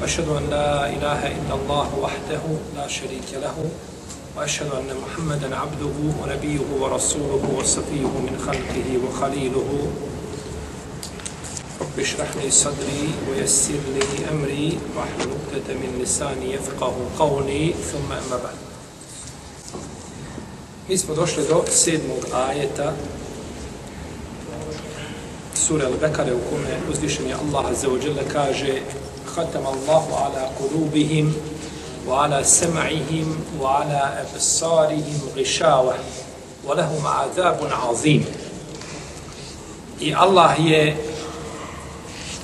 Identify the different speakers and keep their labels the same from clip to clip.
Speaker 1: وأشهد أن لا إله إلا الله وحده لا شريك له وأشهد أن محمدا عبده ونبيه ورسوله وصفيه من خلقه وخليله. رب اشرح لي صدري ويسر لي أمري واحلل عقدة من لساني يفقه قولي ثم أما بعد. Mi smo došli do sedmog ajeta sura Al-Bekare u kome Allah Azza wa Jalla kaže ختم الله على قلوبهم وعلى سمعهم وعلى أبصارهم غشاوة ولهم عذاب عظيم I Allah je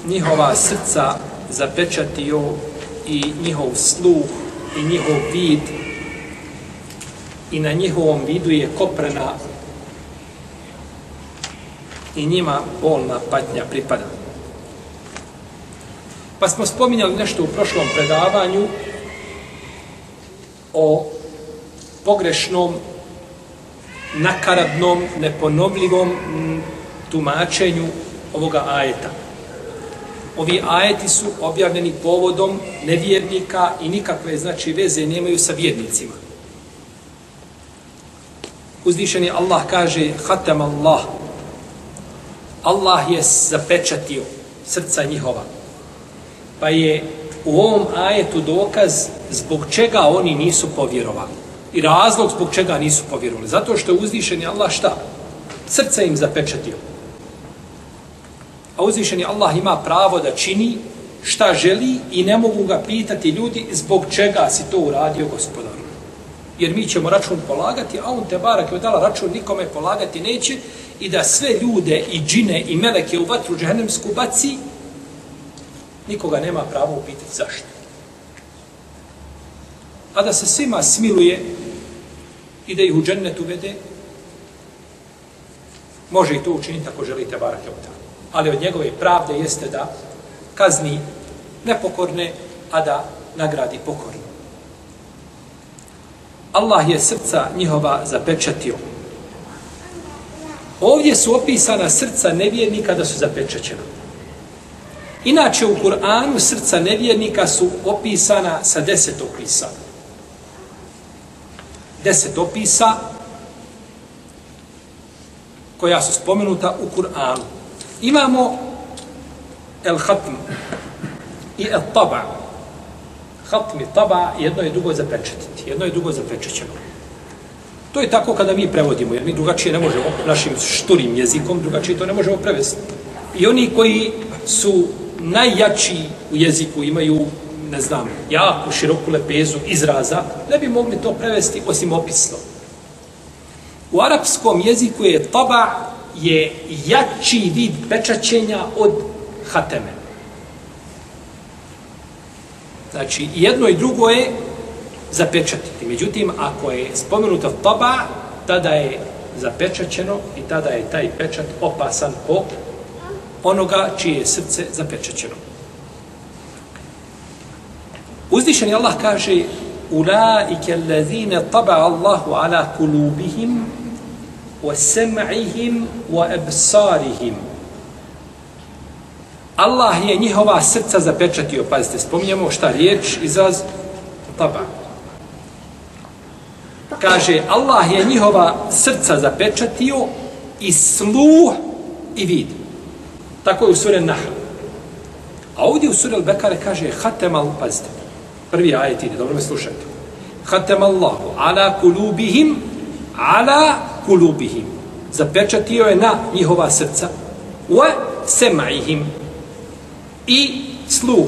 Speaker 1: njihova srca zapečatio i njihov sluh i njihov vid i na njihovom vidu je koprena i njima bolna patnja pripada. Pa smo spominjali nešto u prošlom predavanju o pogrešnom, nakaradnom, neponovljivom tumačenju ovoga ajeta. Ovi ajeti su objavljeni povodom nevjernika i nikakve znači veze nemaju sa vjernicima. Uzvišeni Allah kaže Hatem Allah Allah je zapečatio srca njihova. Pa je u ovom ajetu dokaz zbog čega oni nisu povjerovali. I razlog zbog čega nisu povjerovali. Zato što je uzvišeni Allah šta? Srce im zapečatio. A uzvišeni Allah ima pravo da čini šta želi i ne mogu ga pitati ljudi zbog čega si to uradio gospodaru. Jer mi ćemo račun polagati, a on te barak je odala račun nikome polagati neće i da sve ljude i džine i meleke u vatru džehennemsku baci, nikoga nema pravo upitati zašto. A da se svima smiluje i da ih u džennet uvede, može i to učiniti ako želite barak je ali od njegove pravde jeste da kazni nepokorne, a da nagradi pokorne. Allah je srca njihova zapečatio. Ovdje su opisana srca nevjernika da su zapečaćena. Inače u Kur'anu srca nevjernika su opisana sa deset opisa. Deset opisa koja su spomenuta u Kur'anu. Imamo el hatm i el taba. Hatm i taba jedno je drugo zapečetiti. Jedno je drugo zapečećeno. To je tako kada mi prevodimo, jer mi drugačije ne možemo našim šturim jezikom, drugačije to ne možemo prevesti. I oni koji su najjači u jeziku, imaju, ne znam, jako široku lepezu izraza, ne bi mogli to prevesti osim opisno. U arapskom jeziku je taba je jači vid pečaćenja od hateme. Znači, jedno i drugo je zapečatiti. Međutim, ako je spomenuta taba, tada je zapečaćeno i tada je taj pečat opasan po onoga čije je srce zapečećeno. Uzdišeni Allah kaže Ulaike allazine taba Allahu ala kulubihim wa sem'ihim wa ebsarihim Allah je njihova srca zapečatio. Pazite, spominjamo šta riječ izraz taba. Kaže, Allah je njihova srca zapečatio i sluh i vid. Tako je u suri Nahl. A ovdje u suri Al-Bekare kaže Hatemal, pazite, prvi ajet ide, dobro me slušajte. Hatemallahu ala kulubihim ala kulubihim. Zapečatio je na njihova srca. Wa sema'ihim. I sluh.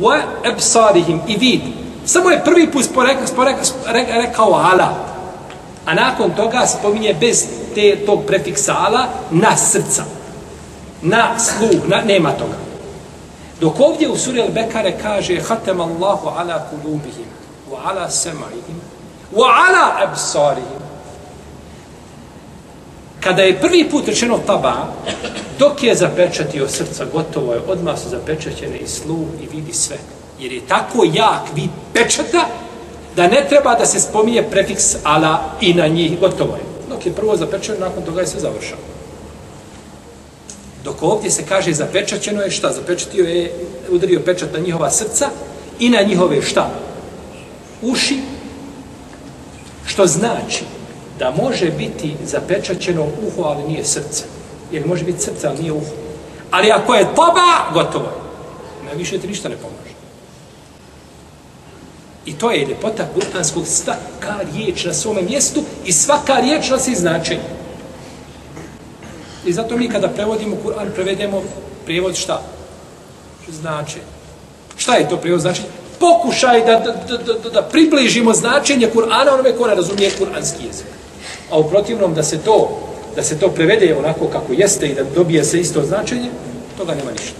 Speaker 1: Wa ebsarihim. I vid. Samo je prvi put sporeka, sporeka, sporeka, rekao ala. A nakon toga spominje bez te, tog prefiksa ala na srca. Na sluh. Na, nema toga. Dok ovdje u suri Al-Bekare kaže Hatem Allahu ala kulubihim wa ala sema'ihim wa ala absarihim Kada je prvi put rečeno taba, dok je zapečatio srca, gotovo je, odmah su zapečaćene i sluh i vidi sve. Jer je tako jak vid pečata, da ne treba da se spominje prefiks ala i na njih, gotovo je. Dok je prvo zapečeno, nakon toga je sve završao. Dok ovdje se kaže zapečaćeno je šta? Zapečatio je, udario pečat na njihova srca i na njihove šta? Uši. Što znači da može biti zapečaćeno uho, ali nije srce. Jer može biti srce, ali nije uho. Ali ako je toba, gotovo je. Na više ti ništa ne pomaže. I to je ljepota kurtanskog, svaka riječ na svome mjestu i svaka riječ nosi značenje. I zato mi kada prevodimo Kur'an, prevedemo prijevod šta? Znači. Šta je to prijevod znači? Pokušaj da, da, da, da, da približimo značenje Kur'ana onome ko ne razumije kur'anski jezik. A u protivnom da se to da se to prevede onako kako jeste i da dobije se isto značenje, toga nema ništa.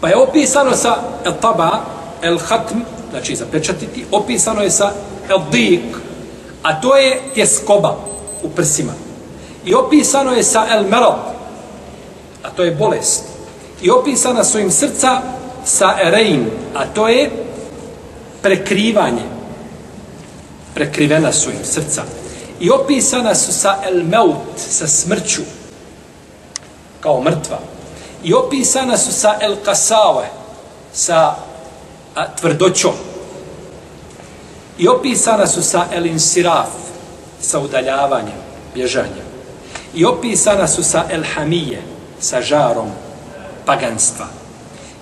Speaker 1: Pa je opisano sa el taba, el hatm, znači zapečatiti, opisano je sa el dik, a to je tjeskoba u prsima. I opisano je sa el merod, a to je bolest. I opisana su im srca sa erein, a to je prekrivanje. Prekrivena su im srca. I opisana su sa el meut, sa smrću, kao mrtva. I opisana su sa el kasave, sa a, tvrdoćom. I opisana su sa el insiraf, sa udaljavanjem, bježanjem. I opisana su sa elhamije, sa žarom paganstva.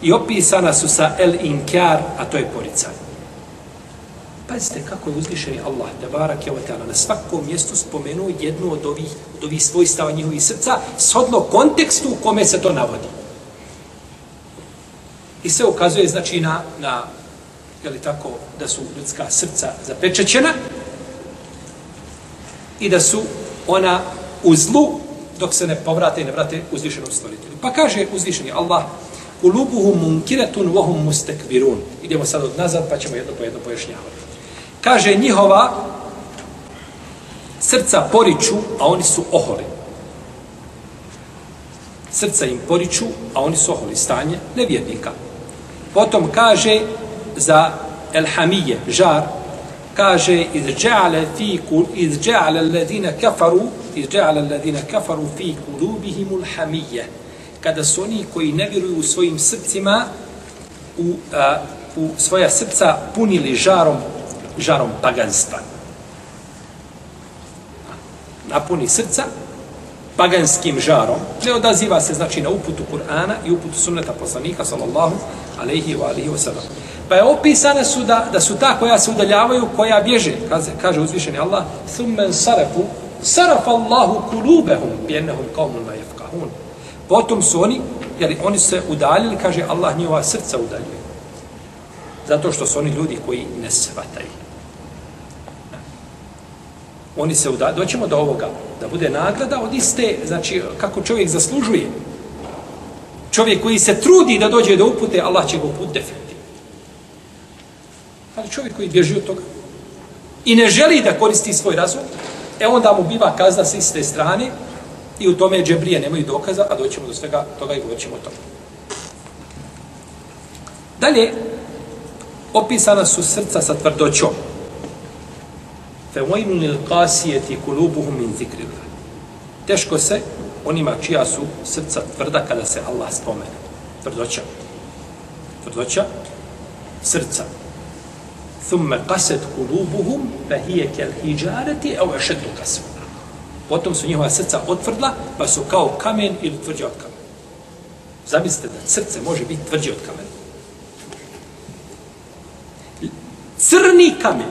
Speaker 1: I opisana su sa el inkjar, a to je poricanje. Pazite kako je uzvišeni Allah, da barak je ta'ala, na svakom mjestu spomenuo jednu od ovih, od ovih svojstava njihovih srca, shodno kontekstu u kome se to navodi. I sve ukazuje, znači, na, na je li tako, da su ljudska srca zapečećena i da su ona u zlu dok se ne povrate i ne vrate uzvišenom stvoritelju. Pa kaže uzvišeni Allah, Ulubuhum munkiratun vohum mustekbirun. Idemo sad od nazad pa ćemo jedno po jedno pojašnjavati. Kaže njihova srca poriču, a oni su oholi. Srca im poriču, a oni su oholi. Stanje nevjernika. Potom kaže za elhamije, žar, kaže iz dža'ale fi kul iz dža'ale alladine kafaru iz dža'ale alladine kafaru fi kulubihimul hamije kada su oni koji ne vjeruju u svojim srcima u, a, u svoja srca punili žarom žarom paganstva. Napuni srca paganskim žarom, ne odaziva se znači na uputu Kur'ana i uputu sunneta poslanika sallallahu alaihi wa alihi wa sallam. Pa je opisane su da, da su ta koja se udaljavaju, koja bježe, kaže, kaže uzvišeni Allah, thummen sarafu, saraf Allahu kulubehum, bjennehum kaumun la jefkahun. Potom su oni, jer oni se udaljili, kaže Allah njihova srca udaljuje. Zato što su oni ljudi koji ne shvataju. oni se uda... Doćemo do ovoga, da bude nagrada od iste, znači, kako čovjek zaslužuje. Čovjek koji se trudi da dođe do upute, Allah će ga uput definitivno. Ali čovjek koji bježi od toga i ne želi da koristi svoj razum, e onda mu biva kazna s iste strane i u tome džebrije nemaju dokaza, a doćemo do svega toga i govorit ćemo o tome. Dalje, opisana su srca sa tvrdoćom. Fe vajnu lil kasijeti kulubuhum min zikrillah. Teško se onima čija su srca tvrda kada se Allah spomene. Tvrdoća. Tvrdoća srca. Thumme kaset kulubuhum fe hije kel hijareti au ešetu kasu. Potom su njihova srca otvrdla, pa su kao kamen ili tvrđe od kamena. Zamislite da srce može biti tvrđe od kamena. Crni kamen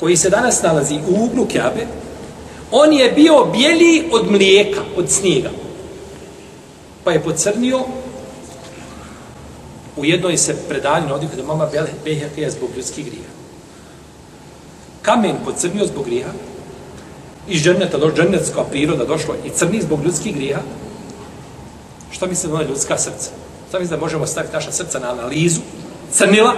Speaker 1: koji se danas nalazi u uglu Kjabe, on je bio bijeli od mlijeka, od snijega. Pa je pocrnio u jednoj se predanju nodi kada mama Beheke je zbog ljudskih grija. Kamen pocrnio zbog grija, iz dženneta, do džennetska priroda došla i crni zbog ljudskih grija, Šta mislite na ljudska srca? Šta mislite da možemo staviti naša srca na analizu? Crnila?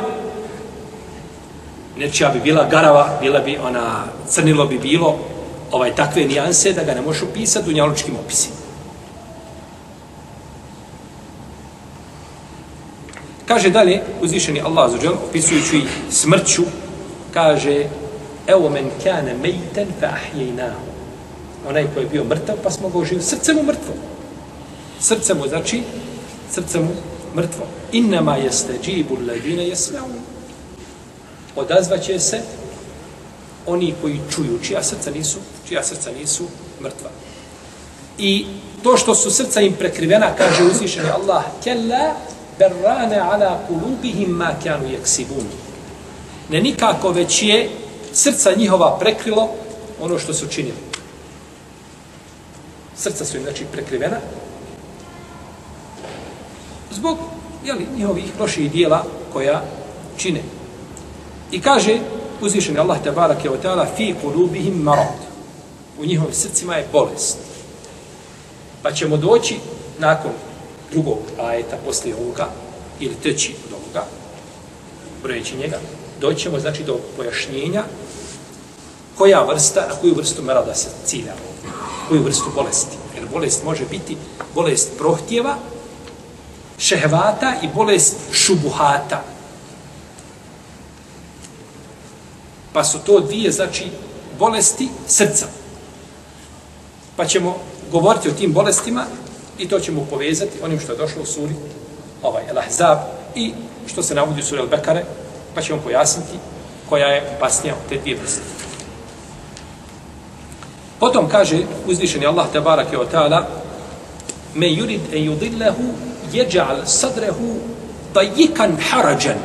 Speaker 1: Nečija bi bila garava, bila bi ona, crnilo bi bilo ovaj takve nijanse da ga ne možeš upisati u njalučkim opisima. Kaže dalje, uzvišeni Allah za opisujući smrću, kaže, evo men kane mejten fa ahjejnahu. Onaj koji je bio mrtav, pa smo ga oživili. Srce mu mrtvo. Srce mu, znači, srce mu mrtvo. Innama jeste džibu ledine jesmeun. Odazvaće se oni koji čuju, čija srca nisu, čija srca nisu mrtva. I to što su srca im prekrivena, kaže uzvišeni Allah, kella berrane ala kulubihim ma kanu jeksibun. Ne nikako već je srca njihova prekrilo ono što su činili. Srca su im, znači, prekrivena zbog jeli, njihovih loših dijela koja čine. I kaže uzvišeni Allah te barake ta'ala fi kulubihim marad. U njihovim srcima je bolest. Pa ćemo doći nakon drugog ajeta poslije ovoga, ili treći od ovoga, brojeći njega, doćemo znači do pojašnjenja koja vrsta, na koju vrstu merada se cilja, koju vrstu bolesti. Jer bolest može biti bolest prohtjeva, šehvata i bolest šubuhata. Pa su to dvije, znači, bolesti srca. Pa ćemo govoriti o tim bolestima i to ćemo povezati onim što je došlo u suri ovaj El-Ahzab i što se navodi u suri El-Bekare, pa ćemo pojasniti koja je opasnija od te dvije vrste. Potom kaže uzvišeni Allah tabarake wa ta'ala me yurid en yudillahu jeđal sadrehu tajikan harađan.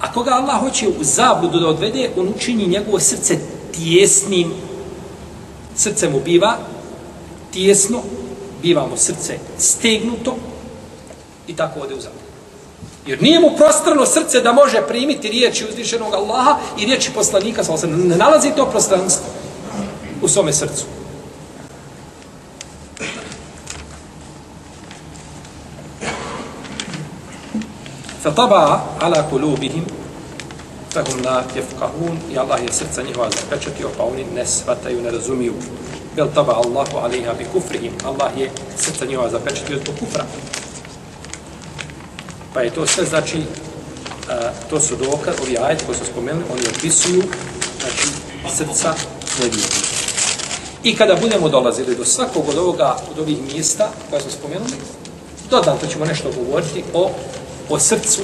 Speaker 1: A koga Allah hoće u zabludu da odvede, on učini njegovo srce tjesnim. Srce mu biva tjesno, bivamo srce stegnuto i tako ode u zabranu. Jer nije mu prostrano srce da može primiti riječi uzvišenog Allaha i riječi poslanika, sa se ne nalazi to prostranstvo u svome srcu. Fataba ala kulubihim fahum la jefkahun i Allah je srca njihova zapečetio pa oni ne shvataju, ne razumiju. Bel taba Allahu alaiha bi kufrihim. Allah je srca njihova zapečetio zbog kufra. Pa je to sve znači, a, to su dokaz, ovi ajeti koji su spomenuli, oni opisuju znači, srca nevjernika. I kada budemo dolazili do svakog od ovoga, od ovih mjesta koje smo spomenuli, dodatno ćemo nešto govoriti o o srcu,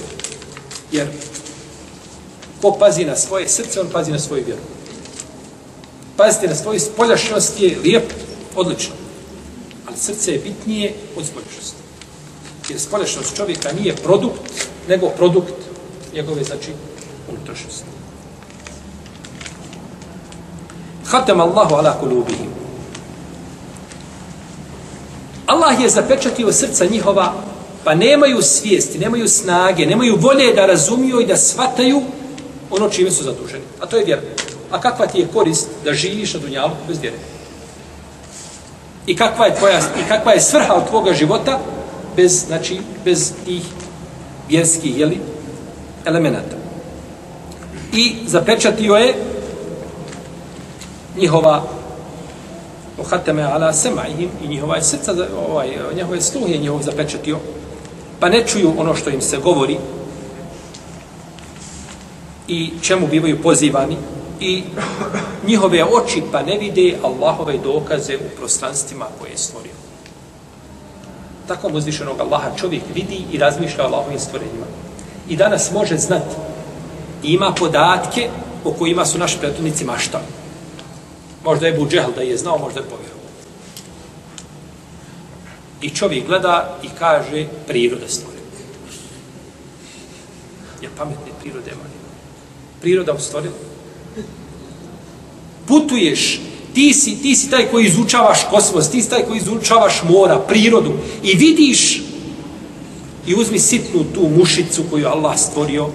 Speaker 1: jer ko pazi na svoje srce, on pazi na svoju vjeru. Pazite na svoju spoljašnost je lijep, odlično. Ali srce je bitnije od spoljašnosti. Jer spoljašnost čovjeka nije produkt, nego produkt njegove, znači, unutrašnosti. Hatem Allahu ala kulubihim. Allah je zapečatio srca njihova pa nemaju svijesti, nemaju snage, nemaju volje da razumiju i da svataju ono čime su zaduženi. A to je vjerno. A kakva ti je korist da živiš na dunjalu bez vjere? I kakva je tvoja i kakva je svrha od tvoga života bez znači bez tih vjerskih jeli, elemenata. I zapečatio je njihova Ohateme ala semaihim i njihova je srca, ovaj, njihove sluhe njihov zapečatio pa ne čuju ono što im se govori i čemu bivaju pozivani i njihove oči pa ne vide Allahove dokaze u prostranstvima koje je stvorio. Tako uzvišenog Allaha čovjek vidi i razmišlja o Allahovim stvorenjima. I danas može znati ima podatke o kojima su naši pretunici maštali. Možda je Buđehl da je znao, možda je povjerovao. I čovjek gleda i kaže priroda stvore. Ja pametne prirode ima. Priroda u stvorila. Putuješ, ti si, ti si taj koji izučavaš kosmos, ti si taj koji izučavaš mora, prirodu i vidiš i uzmi sitnu tu mušicu koju Allah stvorio.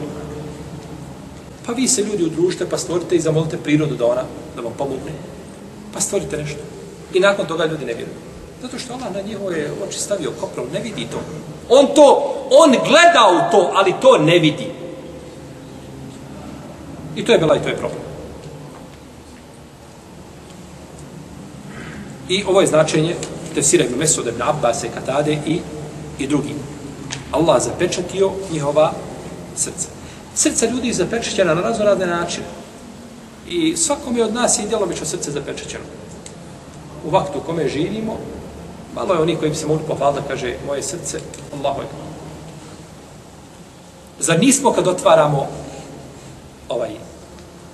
Speaker 1: Pa vi se ljudi udružite pa stvorite i zamolite prirodu da ona, da vam pomogne. Pa stvorite nešto. I nakon toga ljudi ne vjeruju. Zato što Allah na njihove oči stavio koprom ne vidi to. On to, on gleda u to, ali to ne vidi. I to je bila i to je problem. I ovo je značenje tefsira ibn Mesud ibn Abbas, Katade i, i drugi. Allah zapečatio njihova srca. Srca ljudi je zapečaćena na razno razne načine. I svakom je od nas i djelomično srce zapečaćeno. U vaktu u kome živimo, malo je oni koji bi se mogli pohvaliti da kaže moje srce, Allahu ekber. Zar nismo kad otvaramo ovaj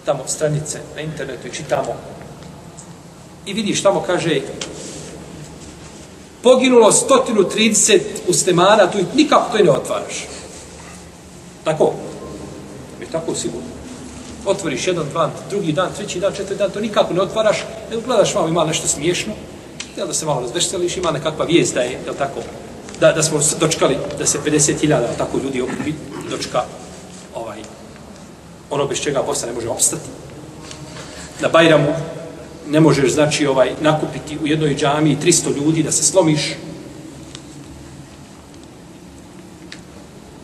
Speaker 1: tamo stranice na internetu i čitamo i vidiš tamo kaže poginulo 130 muslimana, tu nikako to i ne otvaraš. Tako? Je tako sigurno. Otvoriš jedan, dva, drugi dan, treći dan, četiri dan, to nikako ne otvaraš, nego gledaš malo ima nešto smiješno, jel da se malo razveseliš, ima nekakva vijest da je, jel tako, da, da smo dočkali da se 50.000 tako ljudi okupi, dočka ovaj, ono bez čega Bosna ne može opstati. Na Bajramu ne možeš, znači, ovaj, nakupiti u jednoj džamiji 300 ljudi da se slomiš,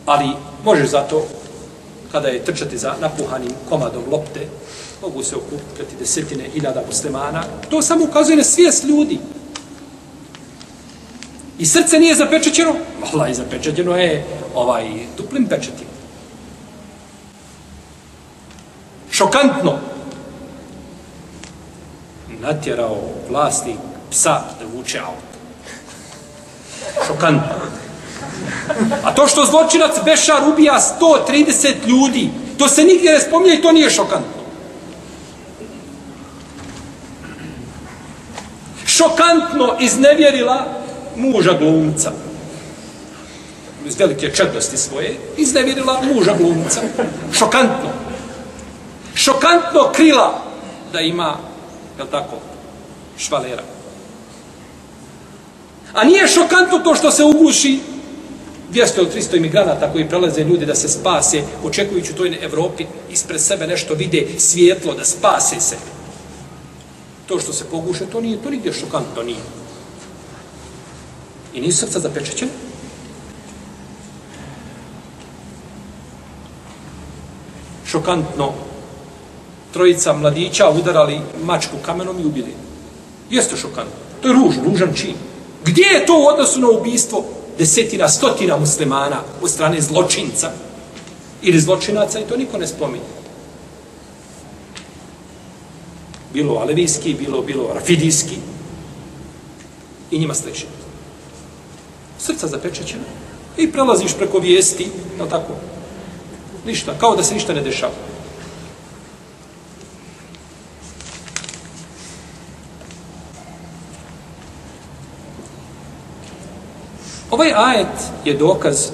Speaker 1: ali možeš zato, kada je trčati za napuhanim komadom lopte, mogu se okupiti desetine hiljada muslimana, to samo ukazuje na svijest ljudi. I srce nije zapečećeno, Allah je zapečećeno je ovaj, duplim pečetima. Šokantno, natjerao vlasnik psa da vuče auto. Šokantno. A to što zločinac Bešar ubija 130 ljudi, to se nigdje ne spominje i to nije šokantno. Šokantno iznevjerila muža glumca. Iz velike četnosti svoje, iznevjerila muža glumca. Šokantno. Šokantno krila da ima jel tako, švalera. A nije šokantno to što se uguši 200 ili 300 imigranata koji prelaze ljudi da se spase, očekujući u toj Evropi ispred sebe nešto vide svijetlo, da spase se. To što se poguše, to nije, to nigdje šokantno nije. I nisu srca zapečećene. Šokantno trojica mladića udarali mačku kamenom i ubili. Jeste šokantno. To je ružno, ružan čin. Gdje je to u odnosu na ubistvo desetina, stotina muslimana od strane zločinca ili zločinaca i to niko ne spominje. Bilo alevijski, bilo, bilo rafidijski i njima sliči. Srca zapečećena i prelaziš preko vijesti, no tako, ništa, kao da se ništa ne dešava. Ovaj ajet je dokaz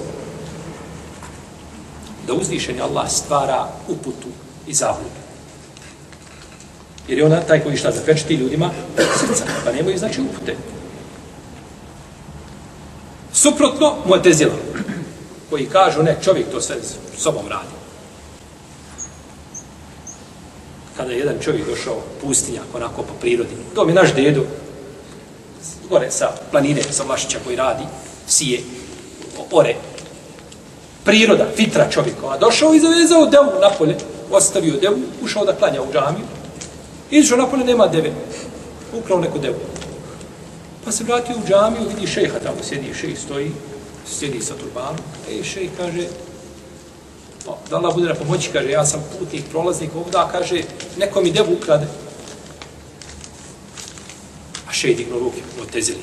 Speaker 1: da uzvišeni Allah stvara uputu i zavludu. Jer je ona taj koji šta zapečeti ljudima srca, pa nemaju znači upute. Suprotno, Mu'tezila, koji kažu, ne, čovjek to sve sobom radi. Kada je jedan čovjek došao pustinjak, onako po prirodi, to mi naš dedo, gore sa planine, sa Vlašića koji radi, sije, ore. Priroda, fitra čovjekova. Došao i zavezao devu napolje, ostavio devu, ušao da klanja u džamiju. Izišao napolje, nema deve. Ukrao neku devu. Pa se vratio u džamiju, vidi šeha tamo, sjedi, šej stoji, sjedi sa turbanom. E, šej kaže, pa, da Allah bude na pomoći, kaže, ja sam putnik, prolaznik ovdje, kaže, neko mi devu ukrade. A šej dignu ruke, otezili.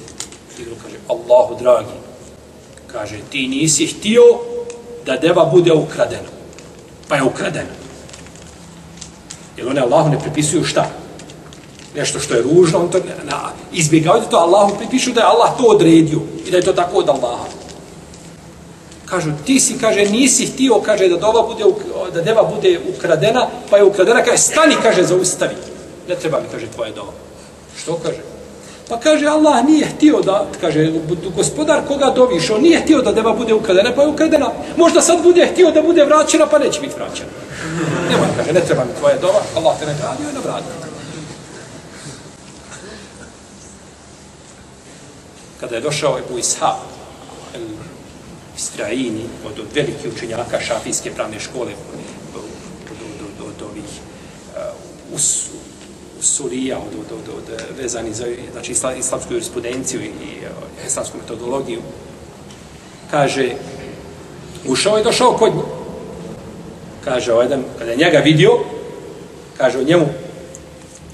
Speaker 1: Dignu, kaže, Allahu dragi, Kaže, ti nisi htio da deva bude ukradena. Pa je ukradena. Jer one Allahu ne pripisuju šta? Nešto što je ružno, on to ne, na, izbjegavaju to, Allahu pripišu da je Allah to odredio i da je to tako od Allaha. Kažu, ti si, kaže, nisi htio, kaže, da dova bude, da deva bude ukradena, pa je ukradena, kaže, stani, kaže, zaustavi. Ne treba mi, kaže, tvoje dova. Što kaže? Pa kaže, Allah nije htio da, kaže, gospodar koga doviš, on nije htio da deva bude ukradena, pa je ukradena. Možda sad bude htio da bude vraćena, pa neće biti vraćena. Nema, kaže, ne treba mi tvoje dova, Allah te nagradio i nagradio. kada je došao Ebu Ishaq, Istraini, od, od velikih učenjaka šafijske pravne škole, od, od, od, od, od ovih uh, us, surija od, od, od, od, vezani za znači, isla, islamsku jurisprudenciju i, i e, islamsku metodologiju, kaže, ušao i došao kod njih. Kaže, ovaj jedan, kada je njega vidio, kaže o njemu,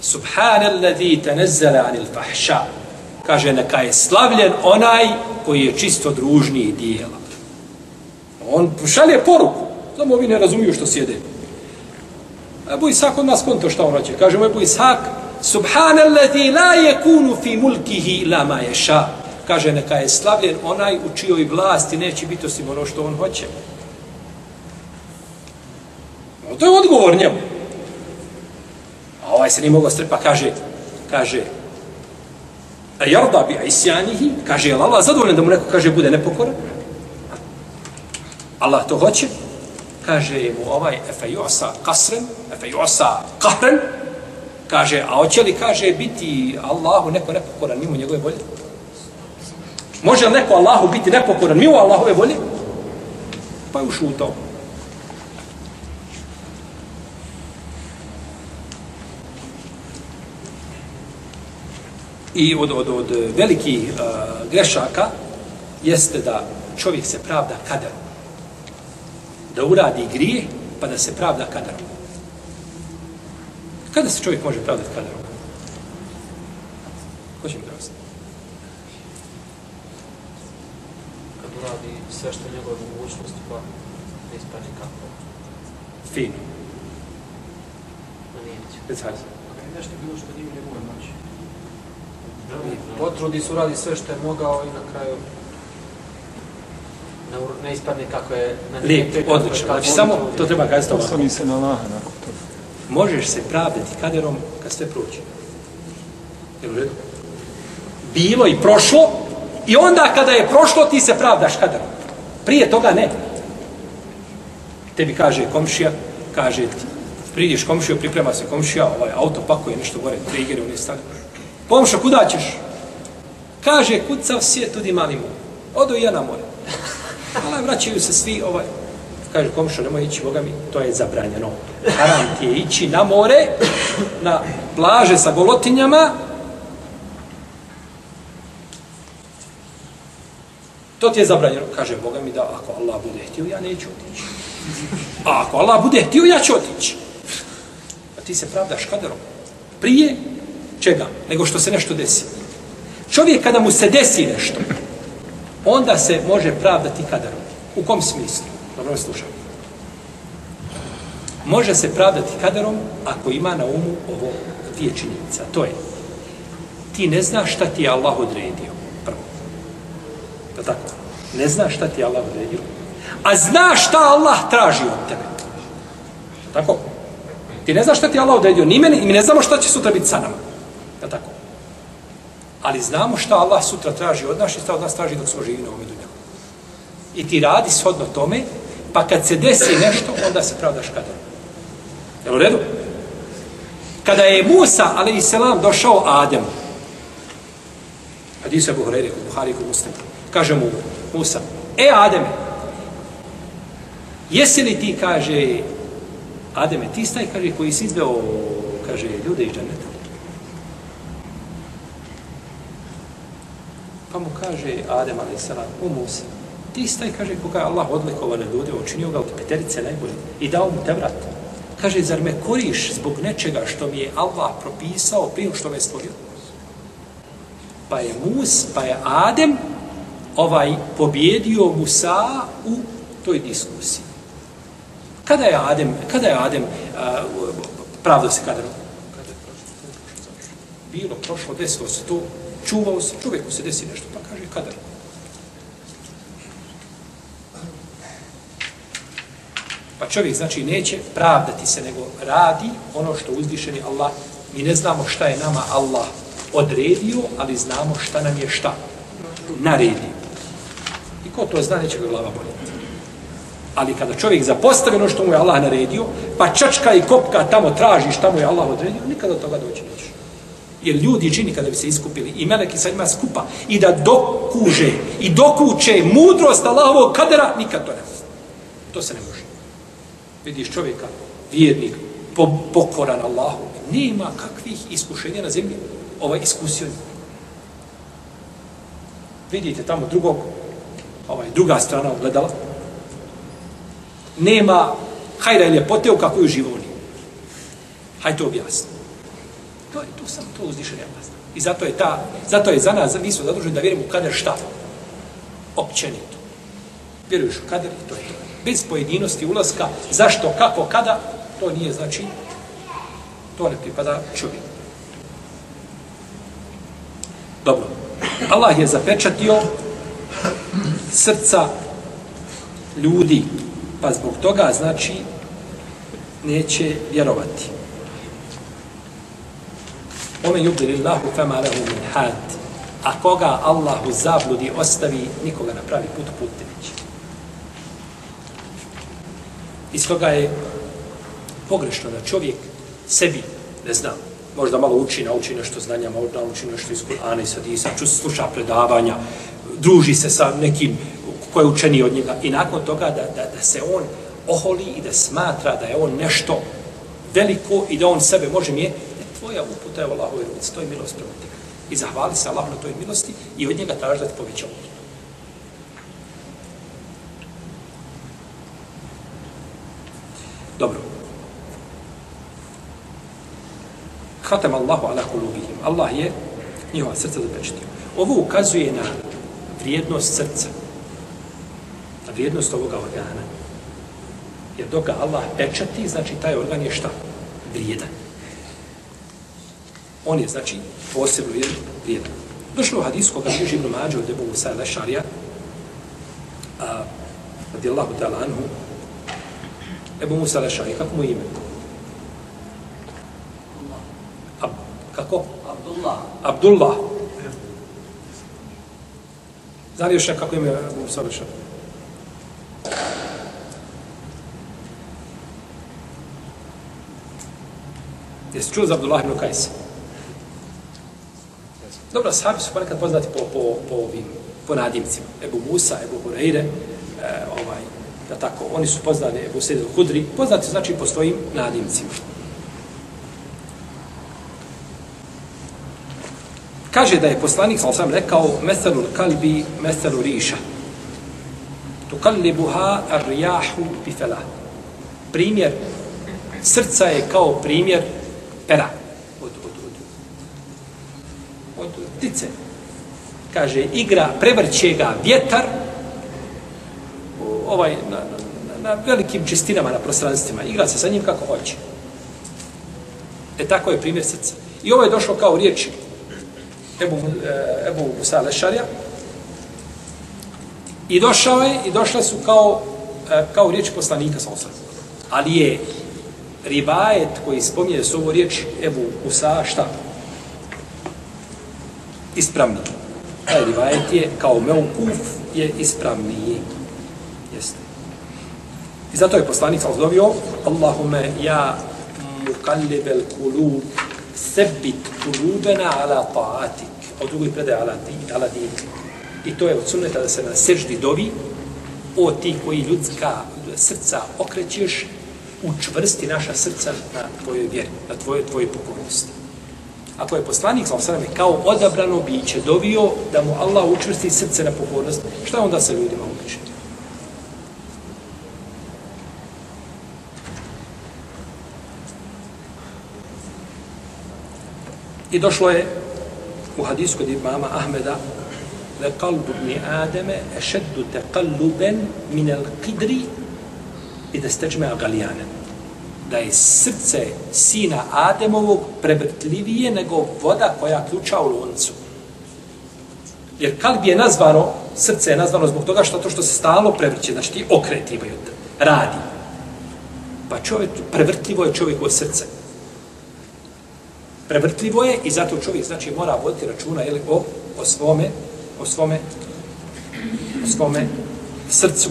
Speaker 1: Subhanalladhi tanazzala anil fahša. Kaže, neka je slavljen onaj koji je čisto družni dijela. On šalje poruku. Samo ovi ne razumiju što sjede. Ebu Isak od nas konto šta on hoće. Kaže mu Ebu Isak, Subhanalladhi la yakunu fi mulkihi la ma yasha. Kaže, neka je slavljen onaj u čijoj vlasti neće biti osim ono što on hoće. No, to je odgovor njemu. A ovaj se nije mogao strpa, pa kaže, kaže, a jarda bi isjanihi, kaže, je Allah zadovoljan da mu neko kaže bude nepokoran? Allah to hoće? Kaže mu ovaj, efe josa kasren, efe josa kahren, kaže, a hoće li, kaže, biti Allahu neko nepokoran mimo njegove volje? Može li neko Allahu biti nepokoran mimo Allahove volje? Pa je ušutao. I od, od, od velikih uh, grešaka jeste da čovjek se pravda kaderom. Da uradi grije, pa da se pravda kaderom. Kada se čovjek može pravdati kaderom? Ko će mi pravdati?
Speaker 2: Kad uradi sve što je njegove mogućnosti, pa ne ispani kako.
Speaker 1: Fino.
Speaker 2: Ma nije će.
Speaker 1: Recajte.
Speaker 3: Nešto bilo što nije u njegove moći.
Speaker 2: Potrudi se uradi sve što je mogao i na kraju ne, ispadne kako je... Na
Speaker 1: Lijep, odlično. Znači, samo to treba kazati ovako.
Speaker 3: Osloni se na Allaha nakon toga.
Speaker 1: Možeš se pravdati kaderom kad sve prođe. Jel u redu? Bilo i prošlo, i onda kada je prošlo, ti se pravdaš kaderom. Prije toga ne. Tebi kaže komšija, kaže ti, pridiš komšiju, priprema se komšija, ovaj auto pakuje nešto gore, trigere, on je stavio. Komšo, kuda ćeš? Kaže, kucav svijet, tudi mali mu. Odo i ja na more. Ali vraćaju se svi, ovaj, kaže komšo, nemoj ići, Boga mi, to je zabranjeno. Haram ti je ići na more, na plaže sa golotinjama, To ti je zabranjeno. Kaže, Boga mi da ako Allah bude htio, ja neću otići. A ako Allah bude htio, ja ću otići. A ti se pravdaš kaderom. Prije čega? Nego što se nešto desi. Čovjek kada mu se desi nešto, onda se može pravdati kadarom. U kom smislu? Dobro me slušam. Može se pravdati kadarom ako ima na umu ovo dvije činjenica. To je, ti ne znaš šta ti je Allah odredio. Prvo. Da tako? Ne znaš šta ti je Allah odredio. A znaš šta Allah traži od tebe. Tako? Ti ne znaš šta ti je Allah odredio ni meni mi ne znamo šta će sutra biti sa nama. Da tako? Ali znamo šta Allah sutra traži od nas i šta od nas traži dok smo živi na ovom dunjaku. I ti radi shodno tome, pa kad se desi nešto, onda se pravdaš kaderom. Je u redu? Kada je Musa, ali i selam, došao Ademu, Hadisa Abu Hurajre, kod Buhari i kod Muslima. Kaže mu Musa, e Ademe, jesi li ti, kaže, Ademe, ti staj, kaže, koji si izveo, kaže, ljude iz džaneta? Pa mu kaže Adem, a.s. O u Musa, ti staj, kaže, koga je Allah odlikovane ljude, učinio ga od peterice najbolje i dao mu te vrat. Kaže, zar me koriš zbog nečega što mi je Allah propisao prije što me stvorio? pa je Mus, pa je Adem ovaj pobjedio Musa u toj diskusiji. Kada je Adem, kada je Adem uh, pravdo se kada kada je prošlo, bilo, prošlo, desilo se to, čuvao se, čovjeku se desi nešto, pa kaže kadar. Pa čovjek znači neće pravdati se, nego radi ono što uzvišeni Allah. Mi ne znamo šta je nama Allah odredio, ali znamo šta nam je šta naredio. I ko to zna, neće ga glava boljeti. Ali kada čovjek zapostavi ono što mu je Allah naredio, pa čačka i kopka tamo traži šta mu je Allah odredio, nikada od toga doći neće. Jer ljudi čini džini kada bi se iskupili i meleki sa njima skupa i da dokuže i dokuće mudrost Allahovog kadera, nikad to ne može. To se ne može. Vidiš čovjeka, vjernik, po, pokoran Allahu, nema kakvih iskušenja na zemlji. Ovaj iskusio Vidite tamo drugog, ovaj, druga strana ogledala. Nema hajra i ljepote u kakvoj živoni. Hajde to objasni. To je tu sam to uzdišenje Allah. I zato je ta, zato je za nas, mi smo zadruženi da vjerimo u kader šta? Općenito. Vjeruješ u kader i to je to. Bez pojedinosti ulaska, zašto, kako, kada, to nije znači, to ne pripada čovjeku. Dobro. Allah je zapečatio srca ljudi, pa zbog toga, znači, neće vjerovati. Ome yudri Allahu fema lehu min had. A koga Allah u zabludi ostavi, nikoga na pravi put put neće. Iz toga je pogrešno da čovjek sebi, ne znam, možda malo uči, nauči nešto znanja, možda nauči nešto iz Kur'ana i Sadisa, ču sluša predavanja, druži se sa nekim ko je učeni od njega i nakon toga da, da, da se on oholi i da smatra da je on nešto veliko i da on sebe može mijeniti, tvoja uputa je Allahove ruci, to je milost prema tebi. I zahvali se Allahu na toj milosti i od njega traži da ti poveća uputu. Dobro. Hatem Allahu ala kulubihim. Allah je njihova srca zapečetio. Ovo ukazuje na vrijednost srca. Na vrijednost ovoga organa. Jer dok ga Allah pečati, znači taj organ je šta? Vrijedan. On je, znači, posebno vrijedan. Došlo u hadisu koga je Ibn Mađu od Ebu Musa Lešarija, a, radijallahu ta'ala anhu, Ebu Musa Lešarija, kako mu ime? Ab, kako?
Speaker 4: Abdullah.
Speaker 1: Abdullah. Zna li još kako ime Ebu Musa Lešarija? Jesi čuo za Abdullah ibn Kajsa? Dobro, sahabi su ponekad poznati po, po, po ovim po nadimcima. Ebu Musa, Ebu Hureyre, e, ovaj, da tako, oni su poznani, Ebu Sejid Hudri, poznati znači po svojim nadimcima. Kaže da je poslanik, sam sam rekao, meselu kalbi, meselu riša. Tu kallibuha ar-rijahu bifela. Primjer srca je kao primjer pera od, od, od, od ptice. Kaže, igra, prevrće ga vjetar ovaj, na, na, na velikim čistinama, na prostranstvima. Igra se sa njim kako hoće. E tako je primjer srca. I ovo je došlo kao riječ Ebu, e, Ebu Musa Lešarja. I došao je, i došle su kao, e, kao riječ poslanika sa osam. Ali je rivajet koji spominje su ovo riječ Ebu Musa, šta? Ispravni. Taj rivajet je kao meukuf je ispravni. Jeste. I zato je poslanik sa ozdovio Allahume ja mukallibel kulub sebit kulubena ala ta'atik. A u drugoj predaje ala, di, ala dinik. I to je od sunneta da se na seždi dovi o ti koji ljudska srca okrećeš učvrsti naša srca na tvojoj vjeri, na tvojoj, tvojoj pokornosti. Ako je poslanik, sa osrame, kao odabrano biće dovio da mu Allah učvrsti srce na pokornost, šta onda sa ljudima uči? I došlo je u hadisku kod imama Ahmeda da kalbu ibn Ademe ešeddu te kalluben min qidri i da stečme agalijanem. Da je srce sina Ademovog prevrtljivije nego voda koja ključa u loncu. Jer kalb je nazvano, srce je nazvano zbog toga što to što se stalo prevrće, znači ti okreti imaju, radi. Pa čovjek, prevrtljivo je čovjekovo srce. Prevrtljivo je i zato čovjek znači mora voditi računa ili o, o svome, o svome, o svome srcu.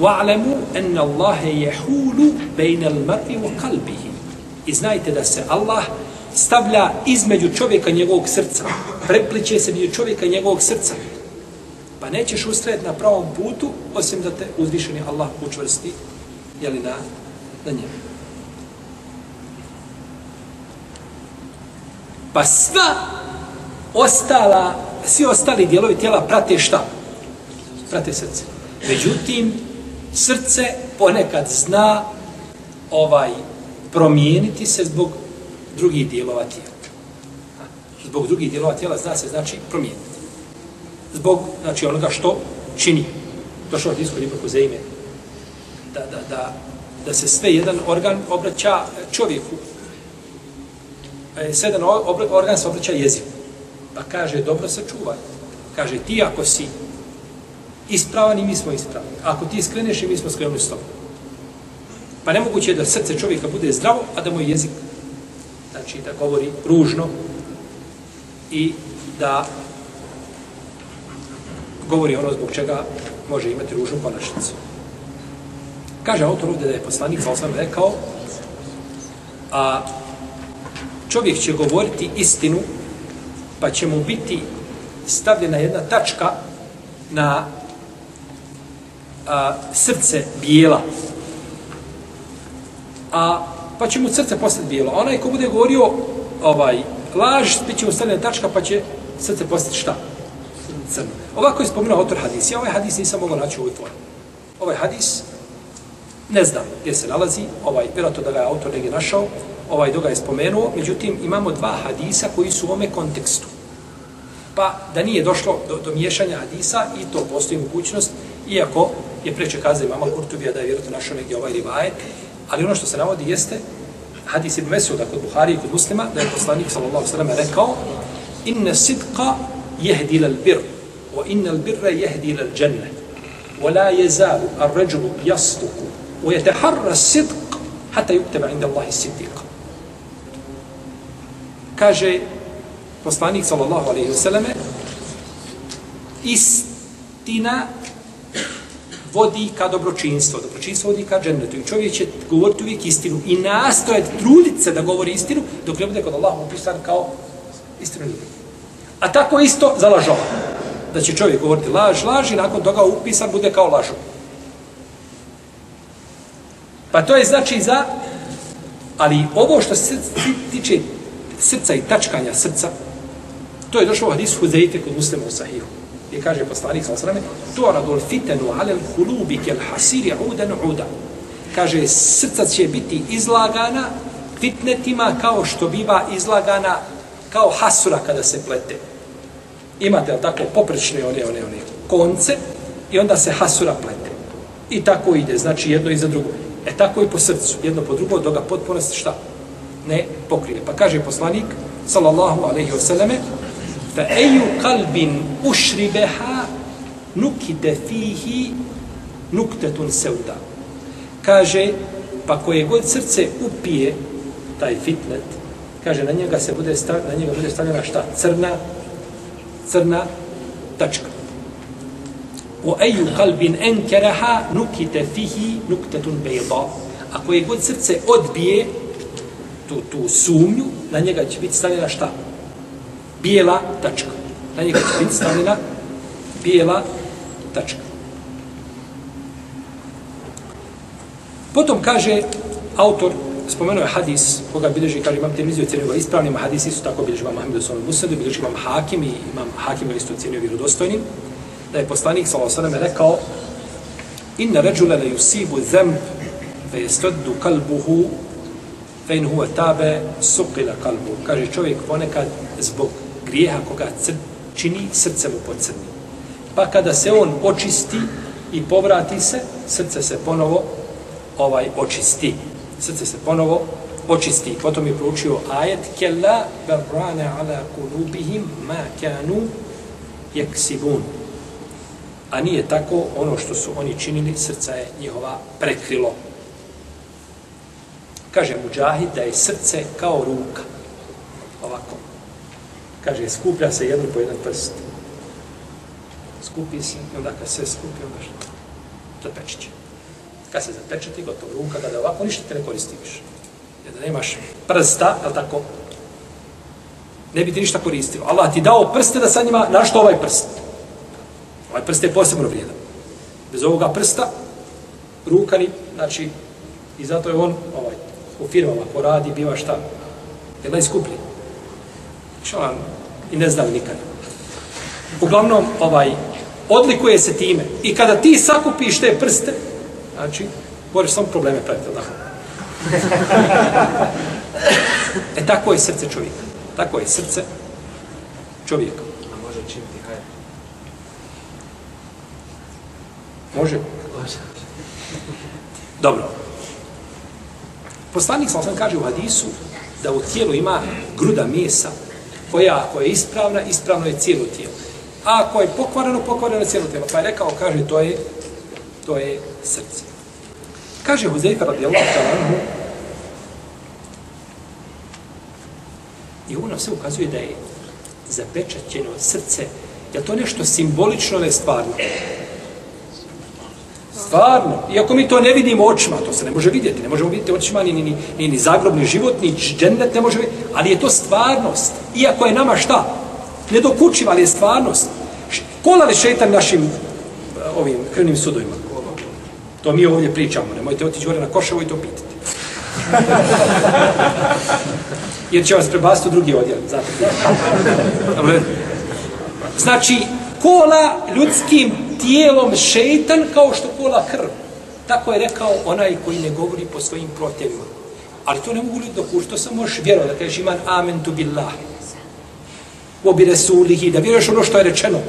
Speaker 1: وَعْلَمُوا أَنَّ اللَّهَ يَحُولُ بَيْنَ الْمَرْءِ وَقَلْبِهِ I znajte da se Allah stavlja između čovjeka i njegovog srca. Prepliče se među čovjeka i njegovog srca. Pa nećeš ustrajati na pravom putu, osim da te uzvišeni Allah učvrsti, jeli na, na njemu. Pa sva ostala, svi ostali dijelovi tijela prate šta? Prate srce. Međutim, srce ponekad zna ovaj promijeniti se zbog drugih dijelova tijela. Zbog drugih dijelova tijela zna se znači promijeniti. Zbog znači onoga što čini. Došao od iskod Ibn Huzeime. Da, da, da, da se sve jedan organ obraća čovjeku. E, sve jedan organ se obraća jeziku. Pa kaže, dobro se čuvaj. Kaže, ti ako si ispravan i mi smo ispravni. Ako ti skreneš i mi smo skrenuli s tobom. Pa nemoguće je da srce čovjeka bude zdravo, a da moj jezik znači da govori ružno i da govori ono zbog čega može imati ružnu ponašnicu. Kaže autor ovdje da je poslanik sa osam rekao a čovjek će govoriti istinu pa će mu biti stavljena jedna tačka na a, srce bijela a pa će mu srce postati bijelo. A onaj ko bude govorio ovaj, laž, bit će mu stavljena tačka, pa će srce postati šta? Crno. Ovako je spomenuo autor hadis. Ja ovaj hadis nisam mogao naći u ovoj. Ovaj hadis, ne znam gdje se nalazi, ovaj, vjerojatno da ga je autor negdje našao, ovaj doga je spomenuo, međutim imamo dva hadisa koji su u ome kontekstu. Pa da nije došlo do, do miješanja hadisa i to postoji mogućnost, iako je preče kaza imama Kurtubija da je vjerojatno našao negdje ovaj rivajet, Ali ono što se navodi jeste hadis ibn Mesuda kod Buhari i kod muslima, da je poslanik sallallahu sallam rekao inne sidqa jehdi lal bir, wa inne al birra jehdi lal dženne, wa la jezalu ar ređulu jastuku, wa jeteharra sidq, hata yukteba inda Allahi siddiqa. Kaže poslanik sallallahu alaihi sallam istina vodi ka dobročinstvu. Dobročinstvo vodi ka džennetu. I čovjek će govoriti uvijek istinu i nastojati truditi se da govori istinu dok ne bude kod Allaha upisan kao istinu ljudi. A tako isto za lažova. Da će čovjek govoriti laž, laž i nakon toga upisan bude kao lažo. Pa to je znači za... Ali ovo što se tiče srca i tačkanja srca, to je došlo u hadisu Huzeite kod muslima u sahihu. I kaže poslanik sa osrame, tu'radul fitenu alel hulubi kel hasiri udan uda. Kaže, srca će biti izlagana fitnetima kao što biva izlagana kao hasura kada se plete. Imate, li tako, poprečne one, one, one konce i onda se hasura plete. I tako ide, znači jedno iza drugo. E tako i po srcu, jedno po drugo, dok ga potpuno šta? Ne pokrije. Pa kaže poslanik, sallallahu alaihi wa sallame, fa eju kalbin ušribeha nukide fihi nuktetun seuda. Kaže, pa koje god srce upije taj fitnet, kaže, na njega se bude stav, na njega bude stavljena šta? Crna, crna tačka. U eju kalbin ankaraha nukite fihi nuktetun bejda. A koje god srce odbije tu, tu sumnju, na njega će biti stavljena šta? Bijela tačka. Na njega će biti stavljena bijela tačka. Potom kaže autor, spomenuo je hadis, koga bilježi, kaže, imam te ocjenio ga ispravnim, hadis isto tako bilježi imam Ahmedu Sonu Musadu, bilježi imam Hakim i imam Hakim isto ocjenio vjerodostojnim, da je poslanik, sallahu sallam, rekao, inna ređule le yusibu zemb, fe jestoddu kalbuhu, fe in huve tabe, suqila kalbu. Kaže, čovjek ponekad zbog grijeha koga cr čini, srce mu pocrni. Pa kada se on očisti i povrati se, srce se ponovo ovaj očisti. Srce se ponovo očisti. Potom je proučio ajet kella berrane ala kulubihim ma kanu jeksibun. A nije tako ono što su oni činili, srca je njihova prekrilo. Kaže Mujahid da je srce kao ruka. Ovako kaže, skuplja se jedan po jedan prst. Skupi se, i onda kad se skupi, onda što? Zapečit će. Kad se zapečeti, gotovo ruka, kada ovako ništa te ne koristi više. Jer da nemaš prsta, je tako? Ne bi ti ništa koristilo. Allah ti dao prste da sa njima, na što ovaj prst? Ovaj prst je posebno vrijedan. Bez ovoga prsta, ruka ni, znači, i zato je on, ovaj, u firmama ko radi, biva šta? Je najskuplji. Što i ne znam nikada. Uglavnom, ovaj, odlikuje se time. I kada ti sakupiš te prste, znači, možeš samo probleme praviti, da. e tako je srce čovjeka. Tako je srce čovjeka.
Speaker 2: A može činiti hajr.
Speaker 1: Može?
Speaker 2: Može.
Speaker 1: Dobro. Poslanik sam sam kaže u hadisu da u tijelu ima gruda mesa koja ako je ispravna, ispravno je cijelo tijelo. A ako je pokvareno, pokvareno je cijelo tijelo. Pa je rekao, kaže, to je, to je srce. Kaže Huzeyfa radijallahu ta'ala I ono se ukazuje da je zapečaćeno srce. Je to nešto simbolično ili stvarno? Stvarno. Iako mi to ne vidimo očima, to se ne može vidjeti. Ne možemo vidjeti očima ni, ni, ni, ni, ni zagrobni život, ni džennet ne može vidjeti. Ali je to stvarnost. Iako je nama šta? Ne dokučiva, ali je stvarnost. Kola li šeitan našim eh, ovim krvnim sudovima? To mi ovdje pričamo. Nemojte otići gore na Koševo i to pitati. Jer će vas prebaciti u drugi odjel. Zato. Znači, kola ljudskim tijelom šeitan kao što kola krv. Tako je rekao onaj koji ne govori po svojim protjevima. Ali to ne mogu ljudi dokući, to samo možeš vjerovati, da kažeš iman amen tu billah. U obi resulihi, da vjeruješ ono što je rečeno.